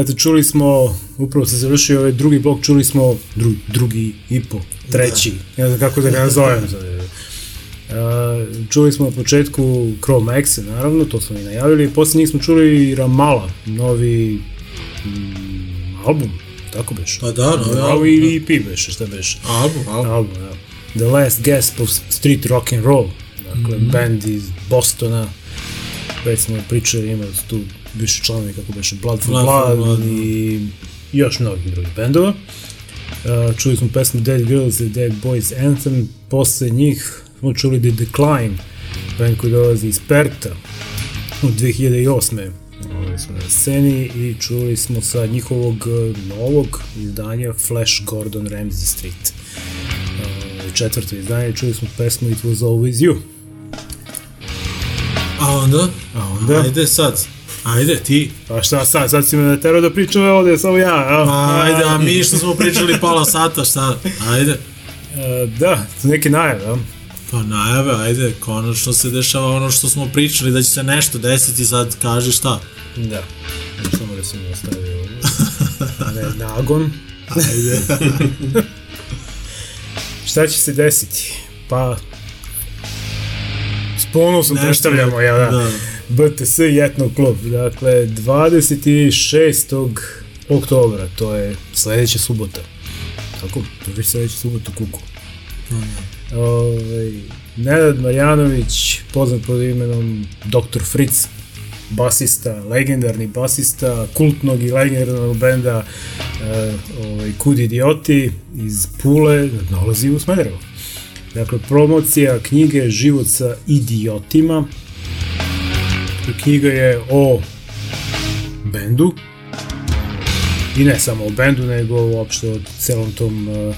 Eto, čuli smo, upravo se završio ovaj drugi blok, čuli smo dru, drugi i po, treći, ne znam kako da ga nazovem. Uh, čuli smo na početku Crow Maxe, naravno, to smo i najavili, posle njih smo čuli Ramala, novi mm, album, tako beš? Pa da, novi album, Novi EP beše, šta beše? Album, album. album, da. The Last Gasp of Street Rock and Roll, dakle, Mhm. band iz Bostona, već smo pričali, ima tu više članovi kako beše Blood for Blood Blood, Blood, da. i još mnogih drugih bendova. Uh, čuli smo pesmu Dead Girls i Dead Boys Anthem, posle njih smo čuli The Decline, band koji dolazi iz Perta od 2008. Ovaj smo na sceni i čuli smo sa njihovog uh, novog izdanja Flash Gordon Ramsey Street. Uh, četvrto izdanje, čuli smo pesmu It Was Always You. A onda? A onda? Ajde sad. Ajde, ti. Pa šta sad, sad si me naterao da pričam ovde, samo ja, a? Pa, ajde, a mi što smo pričali pola sata, šta? Ajde. E, da, neke najave, a? Pa najave, ajde, konačno se dešava ono što smo pričali, da će se nešto desiti, sad kaži šta. Da. Samo da sam mi ostavio ovdje. [LAUGHS] Ne, nagon. Ajde. [LAUGHS] Šta će se desiti? Pa, s ponosom predstavljamo, ja da, da. BTS Jetno klub. Dakle, 26. oktobra, to je sledeća subota. Tako, to je već sledeća subota kuku. Ovaj, Nenad Marjanović, poznat pod imenom Dr. Fritz, basista, legendarni basista, kultnog i legendarnog benda uh, ovaj, Kud idioti iz Pule, dolazi u Smederevo. Dakle, promocija knjige Život sa idiotima. Knjiga je o bendu, i ne samo o bendu, nego uopšte o celom tom uh,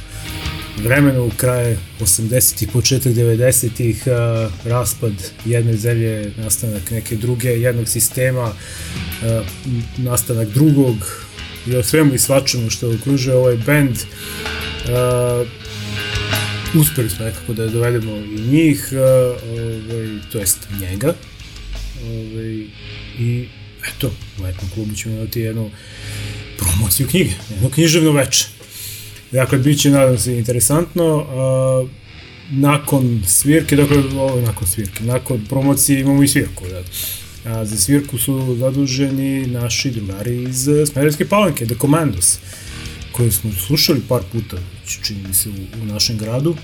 vremenu, kraje 80-ih, početak 90-ih, uh, raspad jedne zemlje, nastanak neke druge, jednog sistema, uh, nastanak drugog, i o svemu i svačemu što okružuje ovaj bend. Uspeli smo nekako da dovedemo i njih, ovaj, to jest njega. Ovaj, I eto, u etnom klubu ćemo imati jednu promociju knjige, jedno književno veče. Dakle, bit će, nadam se, interesantno. A, nakon svirke, dakle, ovo nakon svirke, nakon promocije imamo i svirku. Da. A za svirku su zaduženi naši drugari iz Smederevske palanke, The Commandos, koje smo slušali par puta, čini mi se, u, u našem gradu.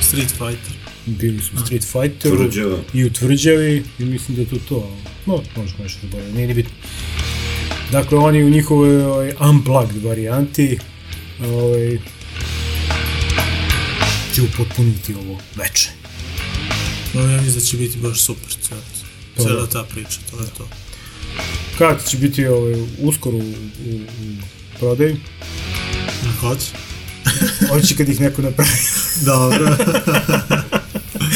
Street Fighter. Bili su Street Fighteru Tvrđava. i u Tvrđavi i mislim da je to to, no, možda nešto zaboravim, nije ni bitno. Dakle, oni u njihovoj ovaj, unplugged varijanti ovaj, će upotpuniti ovo veče. No, ja mislim da će biti baš super cel, Pa cela da. ta priča, to je to. Kad će biti ovaj, uskoro u, u, u prodaju? Hoće? Hoće kad ih neko napravi. [LAUGHS] Dobro. [LAUGHS]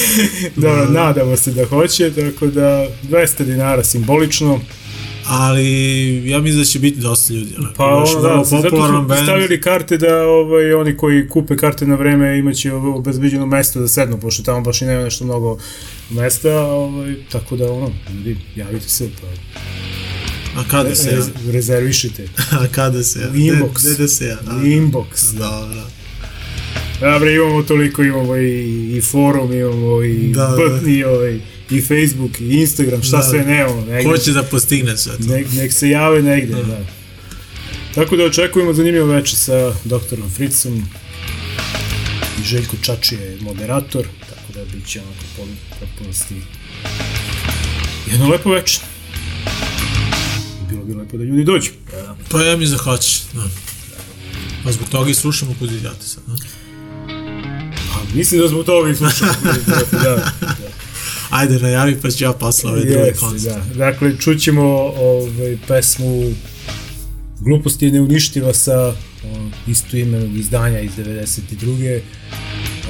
[LAUGHS] Dobro, nadamo se da hoće, tako da 200 dinara simbolično. Ali ja mislim da će biti dosta ljudi. Pa ono, da, zato band. stavili karte da ovaj, oni koji kupe karte na vreme imaće obezbeđeno mesto da sednu, pošto tamo baš i nema nešto mnogo mesta, ovaj, tako da ono, ljudi, javite se, pa A kada se ja? rez, rezervišite. [LAUGHS] A kada se ja? U inbox. Gde, gde se ja? U inbox. Dobro. Dobre, imamo toliko, imamo i, i forum, imamo i, Da, da, da. i, ovaj, i Facebook, i Instagram, šta Da. sve nemamo. Negde, Ko će da postigne sve to? nek, nek se jave negde, da. Tako da očekujemo zanimljivo veče sa doktorom Fritzom i Željko Čačije je moderator, tako da bit će onako potpunosti jedno lepo veče. Bilo bi lepo da ljudi dođu. Da. Pa ja mi da hoće. Da. Pa zbog toga i slušamo kod idiote sad. Da? Mislim da zbog toga i slušamo. da, da. Ajde, najavi pa ću ja posle ove druge Jeste, koncert. da. Dakle, čućemo ovaj, pesmu Glupost je neuništiva sa o, isto imenog izdanja iz 92.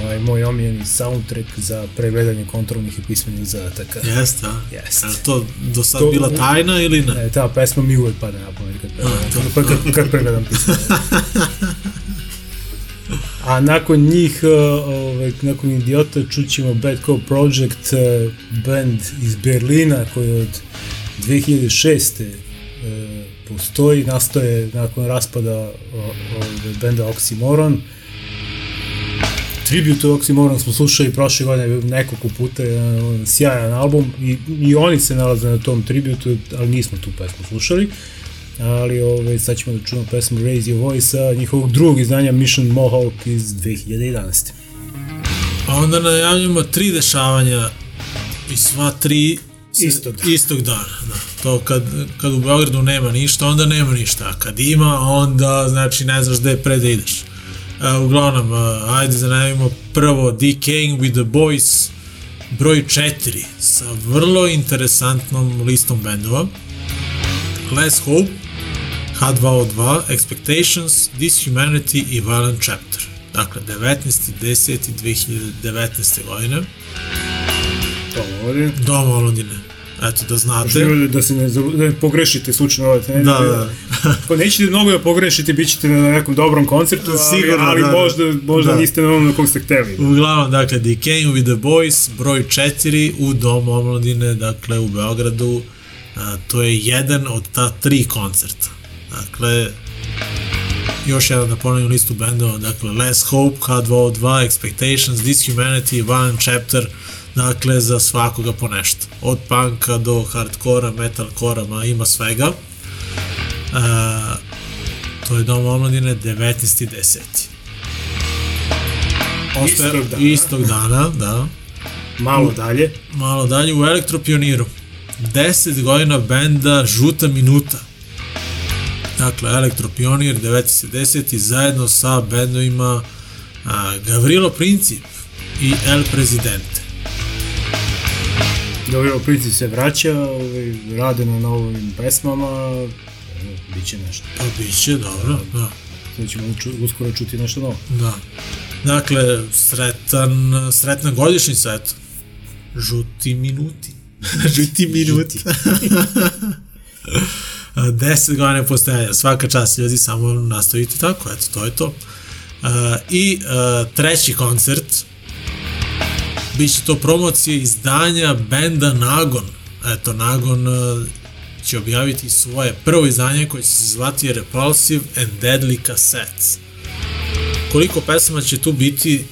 Ovaj, moj omiljeni soundtrack za pregledanje kontrolnih i pismenih zadataka. Jeste, a? Jeste. Je to do sad To- bila tajna ili ne? E, ta pesma mi uvek pada na pamet kad, pregledam, to. kad, kad, kad pregledam pismo. [LAUGHS] A nakon njih, uh, ovaj, nakon Idiota, čućemo Bad Cop Project, uh, band iz Berlina koji od 2006. Uh, postoji, nastoje nakon raspada ovaj, benda Oxymoron. Tribute Oxymoron smo slušali prošle godine nekoliko puta, jedan sjajan album i, i oni se nalaze na tom tributu, ali nismo tu pesmu slušali. Ali ovaj, sad ćemo da čujemo pesmu Raise Your Voice njihovog drugog izdanja Mission Mohawk iz 2011. A onda najavljamo tri dešavanja i sva tri Istog dana. istog dana. Da. To kad, kad u Beogradu nema ništa, onda nema ništa. A kad ima, onda znači ne znaš gde pre da ideš. E, uglavnom, e, ajde da najavimo prvo Decaying with the Boys broj 4 sa vrlo interesantnom listom bendova. Less Hope, H2O2, Expectations, Dishumanity i Violent Chapter. Dakle, 19.10.2019. godine. Ovdje. Dom Omladine. Eto, da znate. Živjeli da se ne, da ne pogrešite slučajno ovaj nedelje. Da, da. [LAUGHS] Pa nećete mnogo da pogrešite, bit ćete na nekom dobrom koncertu, ali, Sigurno, ali da, da. možda, možda Da. niste na onom na kog ste hteli. Uglavnom, dakle, Decaying with the Boys, broj 4 u Domu omladine, dakle, u Beogradu. A, to je jedan od ta tri koncerta. Dakle, još jedan da ponovim listu bendova, dakle, Less Hope, H2O2, Expectations, Dishumanity, Violent Chapter, dakle, za svakoga po nešto. Od punka do hardkora, metalkora, ma ima svega. A, to je Dom omladine 19.10. Ostaje- Istog dana. Istog dana, da. Malo dalje. Malo dalje u Elektropioniru. 10 godina benda Žuta minuta. Dakle, Elektropionir 910 i zajedno sa bendovima a, Gavrilo Princip i El Presidente. Dobro, Princip se vraća, ovaj, rade na novim pesmama, evo, bit će nešto. Pa biće, dobro, da. Sad ćemo ču, uskoro čuti nešto novo. Da. Dakle, sretan, sretna godišnjica, eto. Žuti minuti. [LAUGHS] Žuti minuti. [LAUGHS] 10 godina postojanja, svaka čast ljudi, samo nastavite tako, eto, to je to. Uh, I uh, treći koncert, bit će to promocija izdanja benda Nagon. Eto, Nagon uh, će objaviti svoje prvo izdanje koje će se zvati Repulsive and Deadly Cassettes. Koliko pesama će tu biti,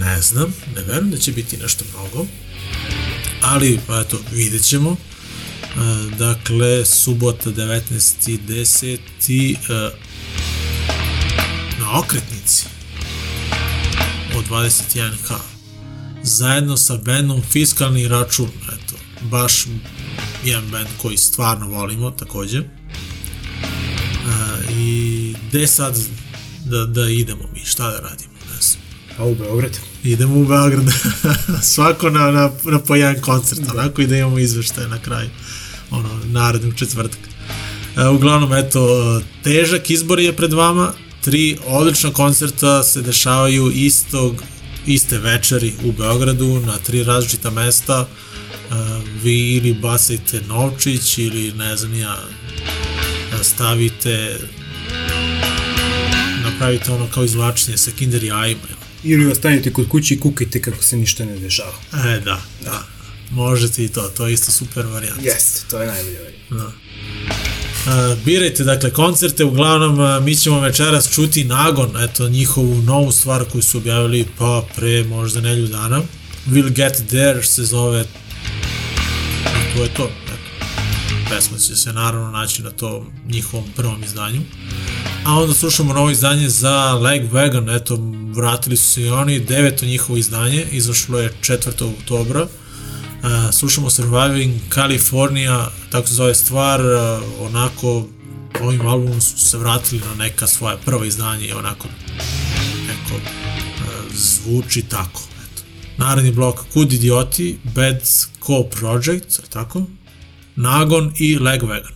ne znam, ne verujem da će biti nešto mnogo, ali pa eto, vidjet ćemo. E, dakle, subota 19.10. E, na okretnici od 21k zajedno sa bandom Fiskalni račun, eto, baš jedan band koji stvarno volimo takođe. E, I gde sad da, da idemo mi, šta da radimo, ne znam. A u Beograd? Idemo u Beograd, [LAUGHS] svako na, na, na po jedan koncert, onako i da imamo izveštaje na kraju, ono, narednog četvrtak. E, uglavnom, eto, težak izbor je pred vama, tri odlična koncerta se dešavaju istog, iste večeri u Beogradu na tri različita mesta, E, vi ili basajte novčić ili ne znam ja, stavite napravite ono kao izvlačenje sa kinder jajima. Ili ostanite kod kuće i kukajte kako se ništa ne dešava. E, da, da. Možete i to, to je isto super varijanta. Jeste, to je najbolja varijanta. Da. Uh, birajte dakle koncerte, uglavnom uh, mi ćemo večeras čuti Nagon, eto njihovu novu stvar koju su objavili pa pre možda nelju dana. We'll Get There se zove to je to. Eto. Pesma će se naravno naći na to njihovom prvom izdanju. A onda slušamo novo izdanje za Leg Wagon, eto, vratili su se i oni, deveto njihovo izdanje, izašlo je 4. oktobra. Uh, slušamo Surviving California, tako se zove stvar, uh, onako, ovim albumom su se vratili na neka svoja prva izdanja i onako, neko, uh, zvuči tako. Eto. Naredni blok Kud idioti, Bad Co Project, tako? Nagon i Legwagon.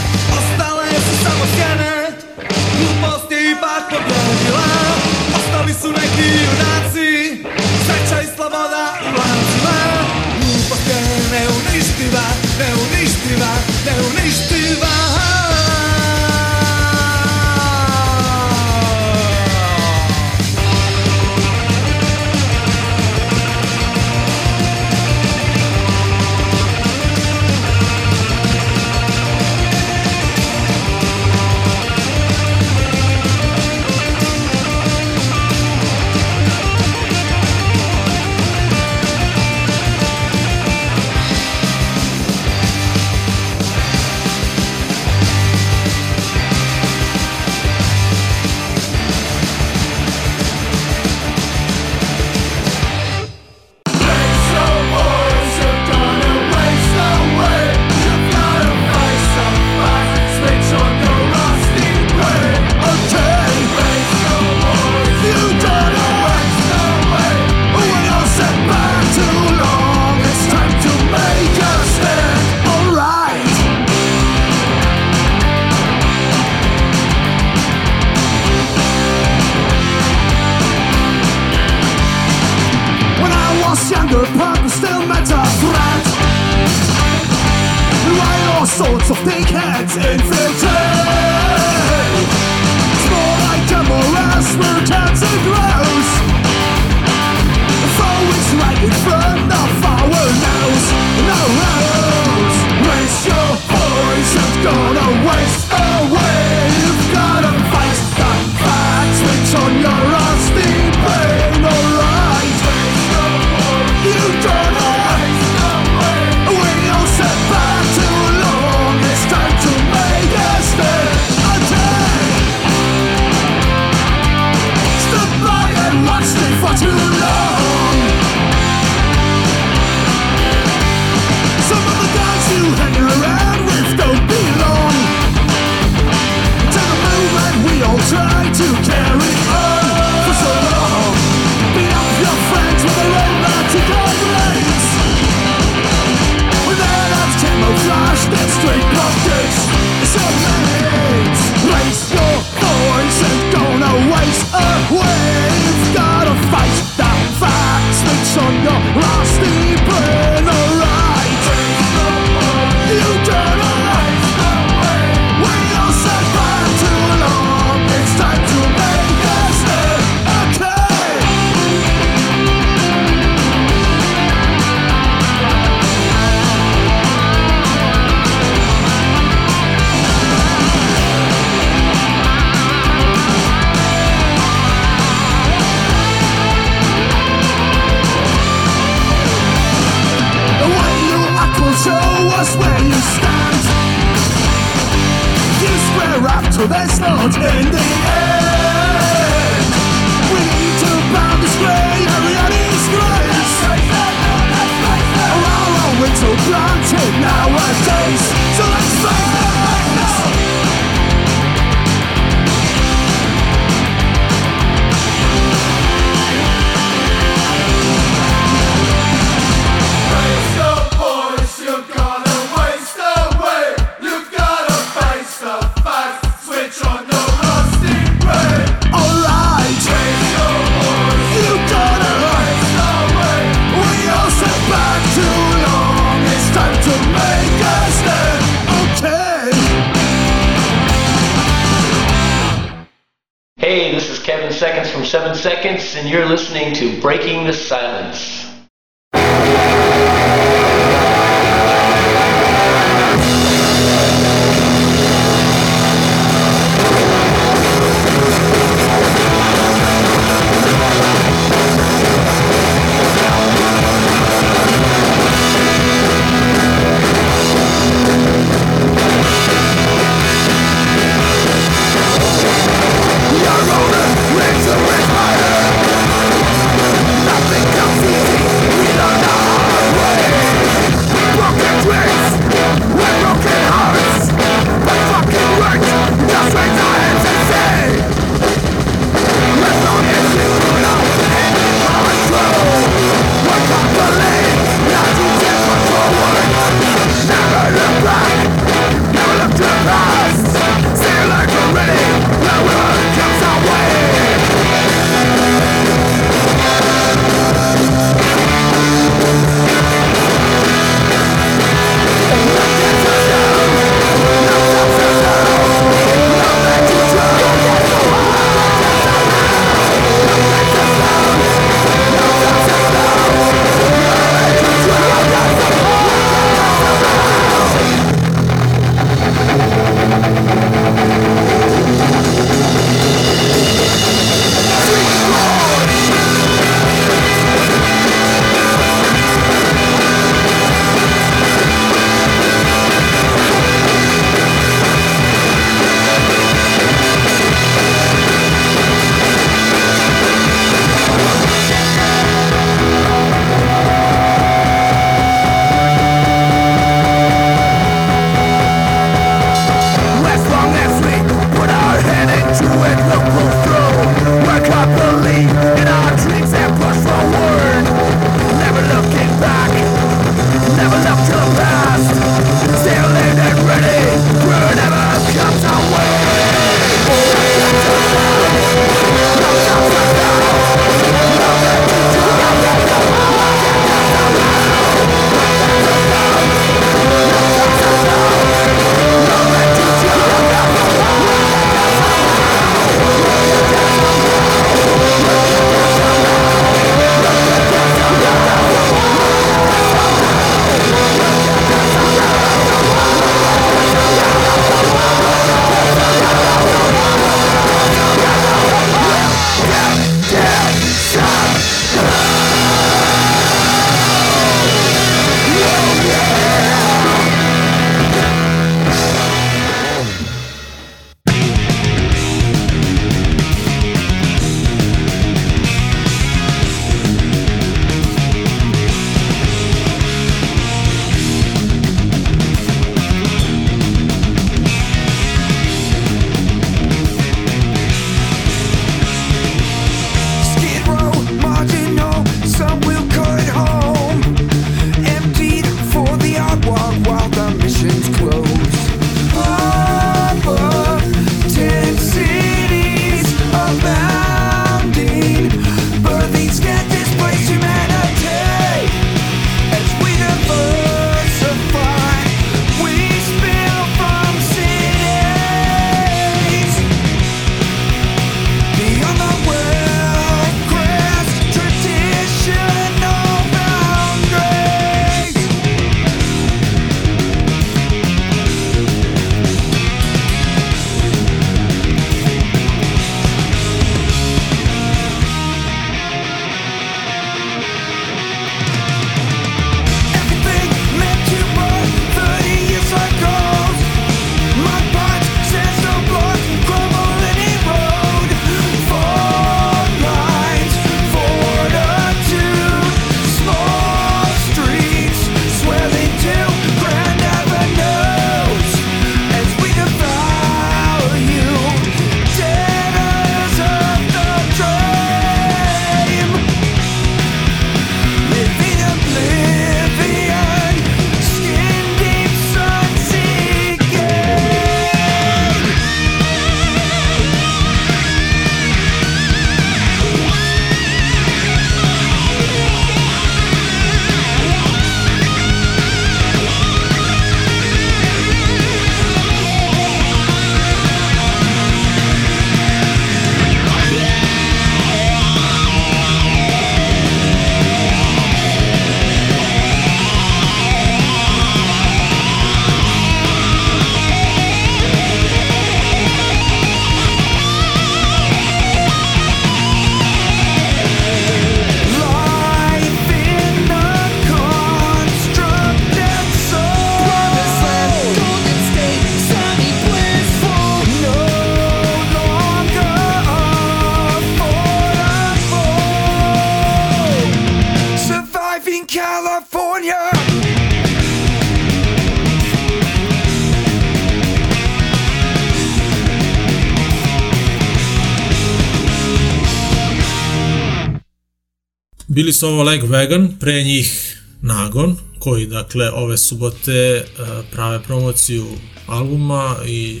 Bili su ovo Leg Vegan, pre njih Nagon, koji dakle ove subote e, prave promociju albuma i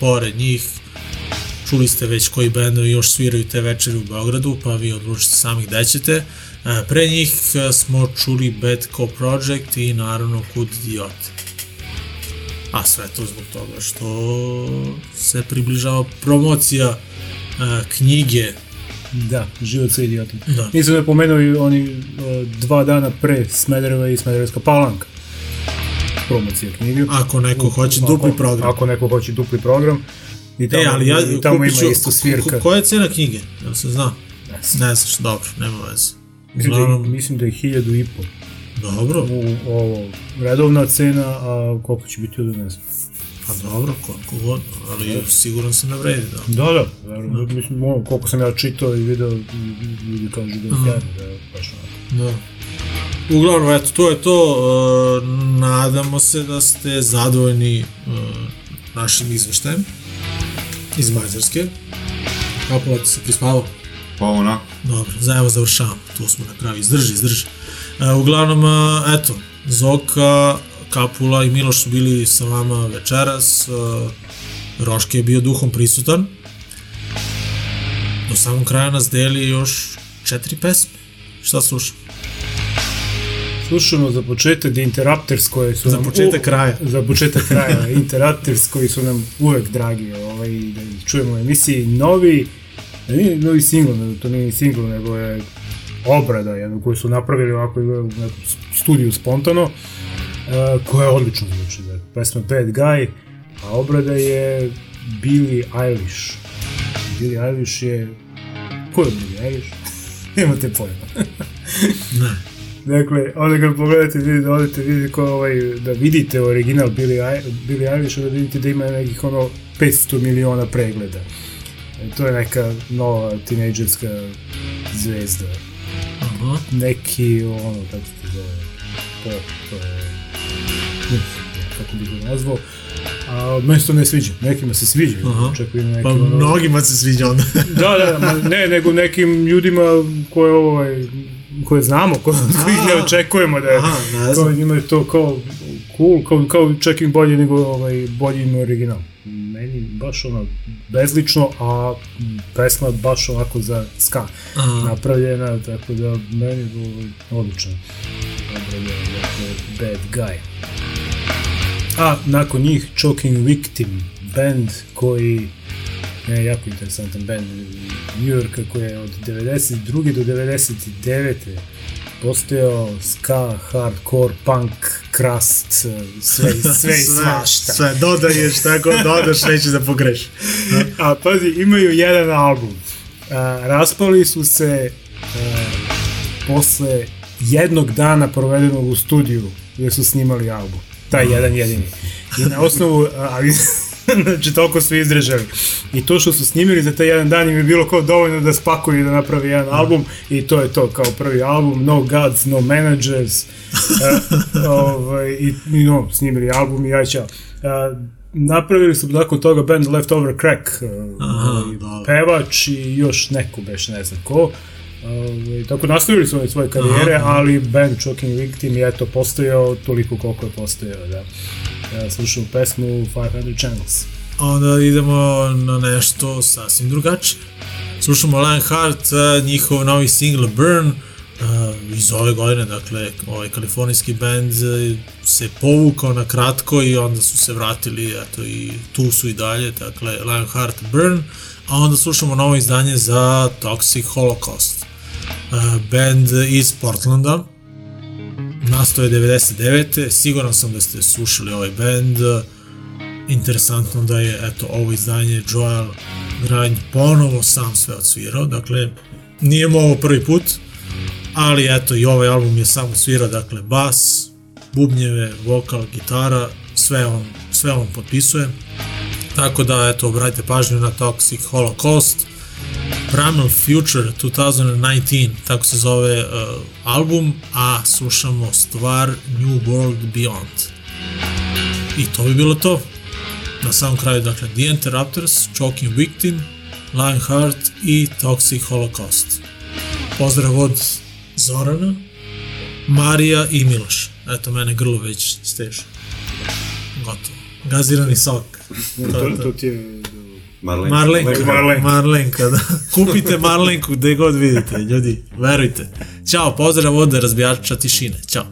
pored njih čuli ste već koji bendovi još sviraju te večeri u Beogradu, pa vi odlučite sami gde ćete. E, Pre njih e, smo čuli Bad Co Project i naravno Kud Idiote. A sve to zbog toga što se približava promocija knjige Da, život sa idiotom. Da. Nisam da pomenuo i oni e, dva dana pre Smedereva i Smederevska palanka. Promocija knjige. Ako neko hoće Ako- dupli program. Ako neko hoće dupli program. I tamo, E, ali ja i tamo kupit ima isto svirka. ko- Koja je cena knjige? Jel se zna? Ne znam. Ne znaš, dobro, nema veze. Mislim da, je, mislim da je hiljadu i po. dobro, U, ovo, redovna cena, a koliko će biti ovdje ne znam. Pa dobro, koliko god, ali siguran sam da vredi, da. Da, da, verujem, mislim, ono, koliko sam ja čitao i video, ljudi kažu da je sjajno, da je baš onako. Da. Uglavnom, eto, to je to. e, nadamo se da ste zadovoljni e, našim izveštajem iz Mađarske. Kapula ti se prispavao? Pa onako. Dobro, za evo završavamo. Tu smo na kraju. Izdrži, izdrži. E, uglavnom, e, eto, Zoka, Kapula i Miloš su bili sa vama večeras. E, Roške je bio duhom prisutan. Do samog kraja nas deli još četiri pesme. Šta slušamo? Slušamo za početak The Interrupters koje su Za nam... početak kraja. Za početak kraja. Interrupters koji su nam uvek dragi. Ovaj, da ih čujemo u emisiji. Novi, ne, nije novi single, nego to nije ni single, nego je obrada jednu koju su napravili ovako u studiju spontano, uh, koja odlično zvuči. Da. je Pesma Bad Guy, a obrada je Billie Eilish. Billie Eilish je... Ko je Billie Eilish? [LAUGHS] Nemate pojma. Ne. [LAUGHS] Dakle, onda kad pogledate, vidite, odete, vidite ko ovaj, da vidite original Billie, Billie Eilish, onda vidite da ima nekih ono 500 miliona pregleda. E, to je neka nova tinejdžerska zvezda. Aha. Neki, ono, kako se zove, pop, to je, kako bih ga nazvao, a meni se to ne sviđa, nekima se sviđa, čak i nekim, Pa mnogima se sviđa onda. [LAUGHS] da, da, ma ne, nego nekim ljudima koje ovaj koje znamo, ko, koji ne očekujemo da je, Aha, kao njima je to kao cool, kao, kao čak i bolje nego ovaj, bolji im original. Meni baš ono bezlično, a pesma baš onako za ska Aha. napravljena, tako da meni je ovaj, odlično. Napravljena, dakle, bad guy. A nakon njih Choking Victim, band koji je jako interesantan band New Yorka koji je od 92. do 99. postojao ska, hardcore, punk, crust, sve, [LAUGHS] sve i svašta. Sve dodaješ, tako dodaš, neće da pogreš. [LAUGHS] A pazi, imaju jedan album. A, raspali su se a, posle jednog dana provedenog u studiju gde su snimali album. Taj jedan jedini. I na osnovu, ali, [LAUGHS] znači toliko su izdržali. I to što su snimili za taj jedan dan im je bilo kao dovoljno da spakuju i da napravi jedan album i to je to kao prvi album, No Gods, No Managers. [LAUGHS] Ovaj, i, i no, snimili album i ja ćao. Napravili su nakon toga band Leftover Crack, Aha, ovaj, dobro. pevač i još neko beš ne znam ko. Ovaj, tako nastavili su oni svoje karijere, Aha. ali band Choking Victim je eto postojao toliko koliko je postojao, da. Ja slušam pesmu 500 Channels. Onda idemo na nešto sasvim drugačije. Slušamo Lionheart, njihov novi single Burn, eh, iz ove godine, dakle, ovaj kalifornijski band se povukao na kratko i onda su se vratili, eto, i tu su i dalje, dakle, Lionheart Burn, a onda slušamo novo izdanje za Toxic Holocaust. Eh, Band iz Portlanda, nastao je 99. Siguran sam da ste slušali ovaj band, interesantno da je eto ovo izdanje Joel Granj ponovo sam sve odsvirao, dakle nije mu ovo prvi put, ali eto i ovaj album je sam odsvirao, dakle bas, bubnjeve, vokal, gitara, sve on, sve on potpisuje. Tako da eto obratite pažnju na Toxic Holocaust, Primal Future 2019, tako se zove uh, album, a slušamo stvar New World Beyond. I to bi bilo to. Na samom kraju, dakle, The Interrupters, Choking Victim, Lionheart i Toxic Holocaust. Pozdrav od Zorana, Marija i Miloš. Eto, mene grlo već steže. Gotovo. Gazirani sok. to, to, to ti je Marlenka. Marlenka, Marlenka. Marlenka da. [LAUGHS] Kupite Marlenku gde god vidite, ljudi, verujte. Ćao, pozdrav od razbijača tišine. Ćao.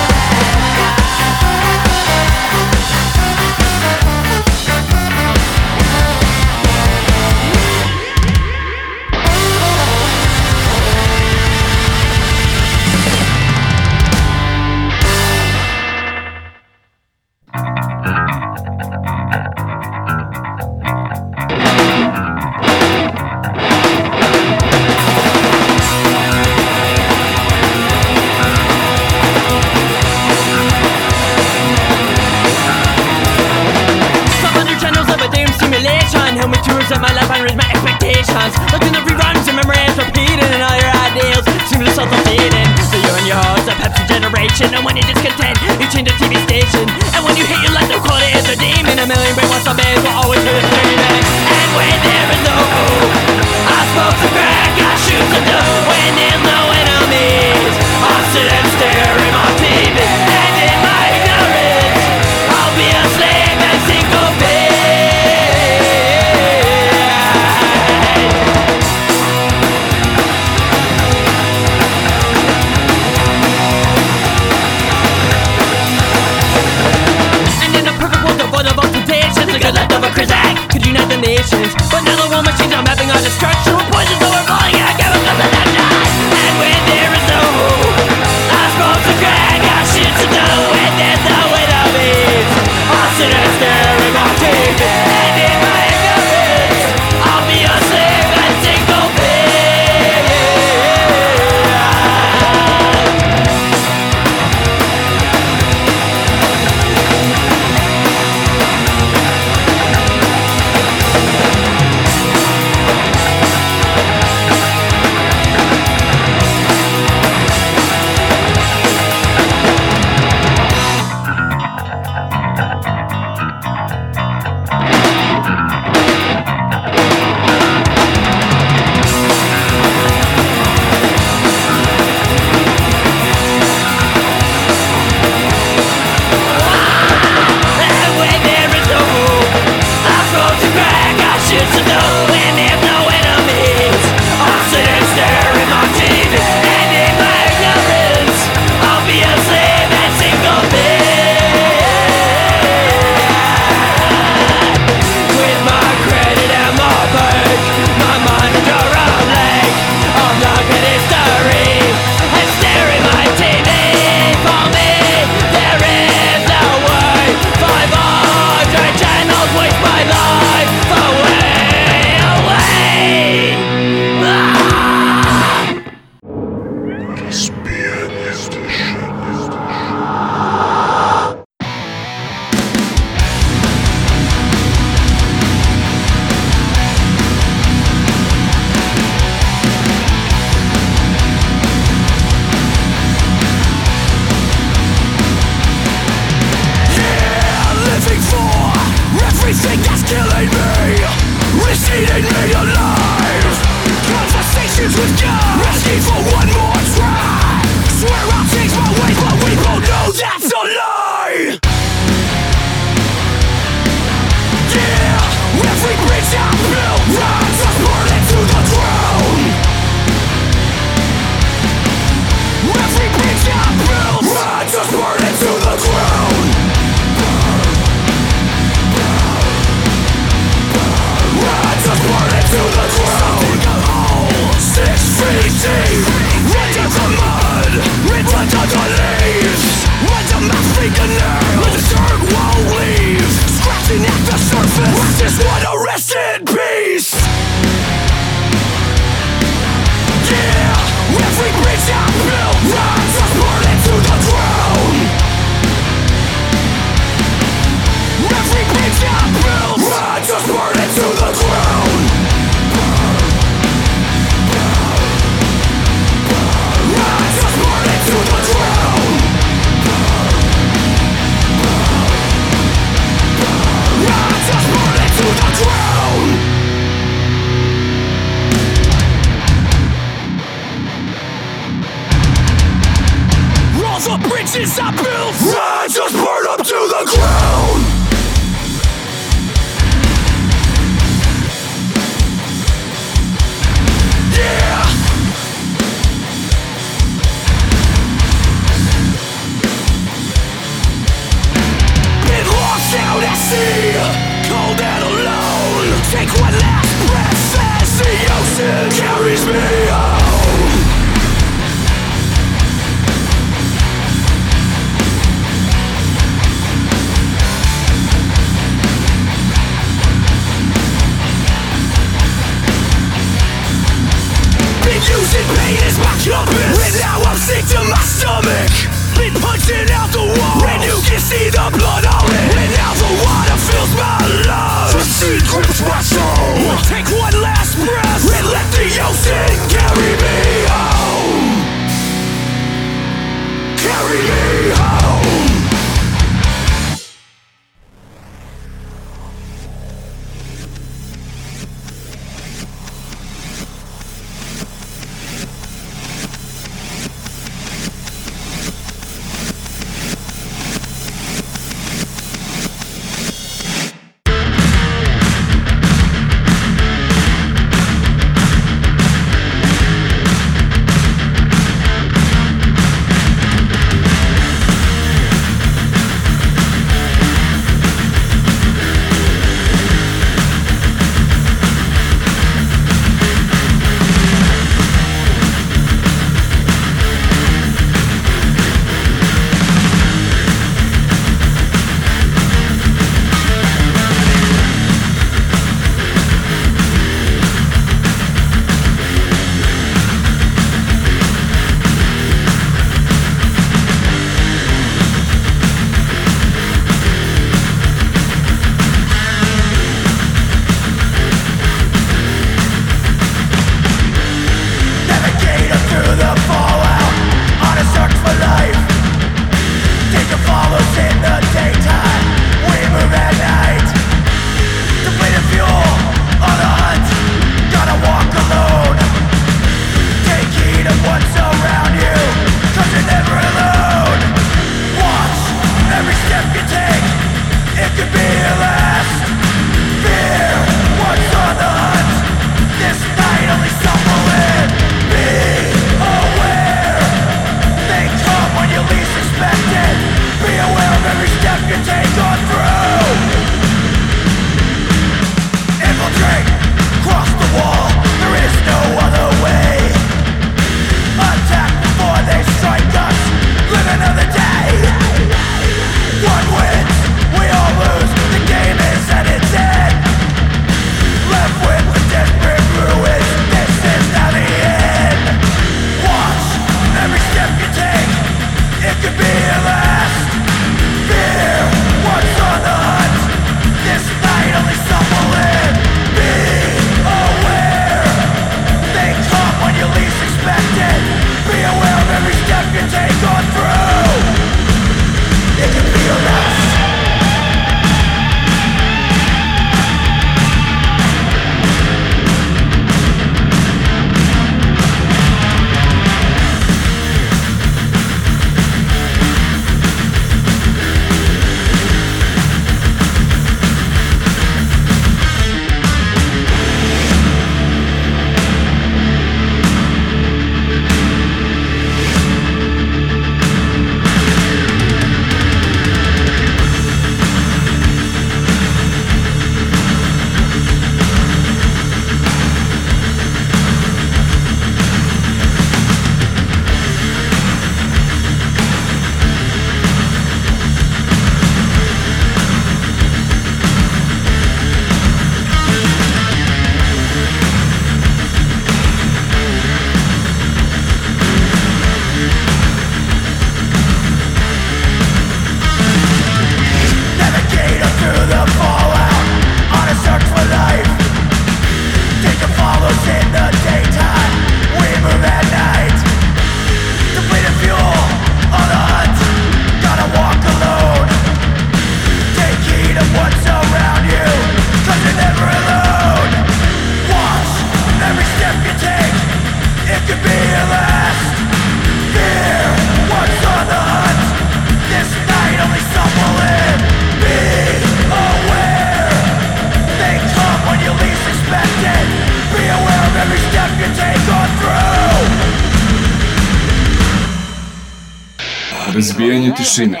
Razbijanje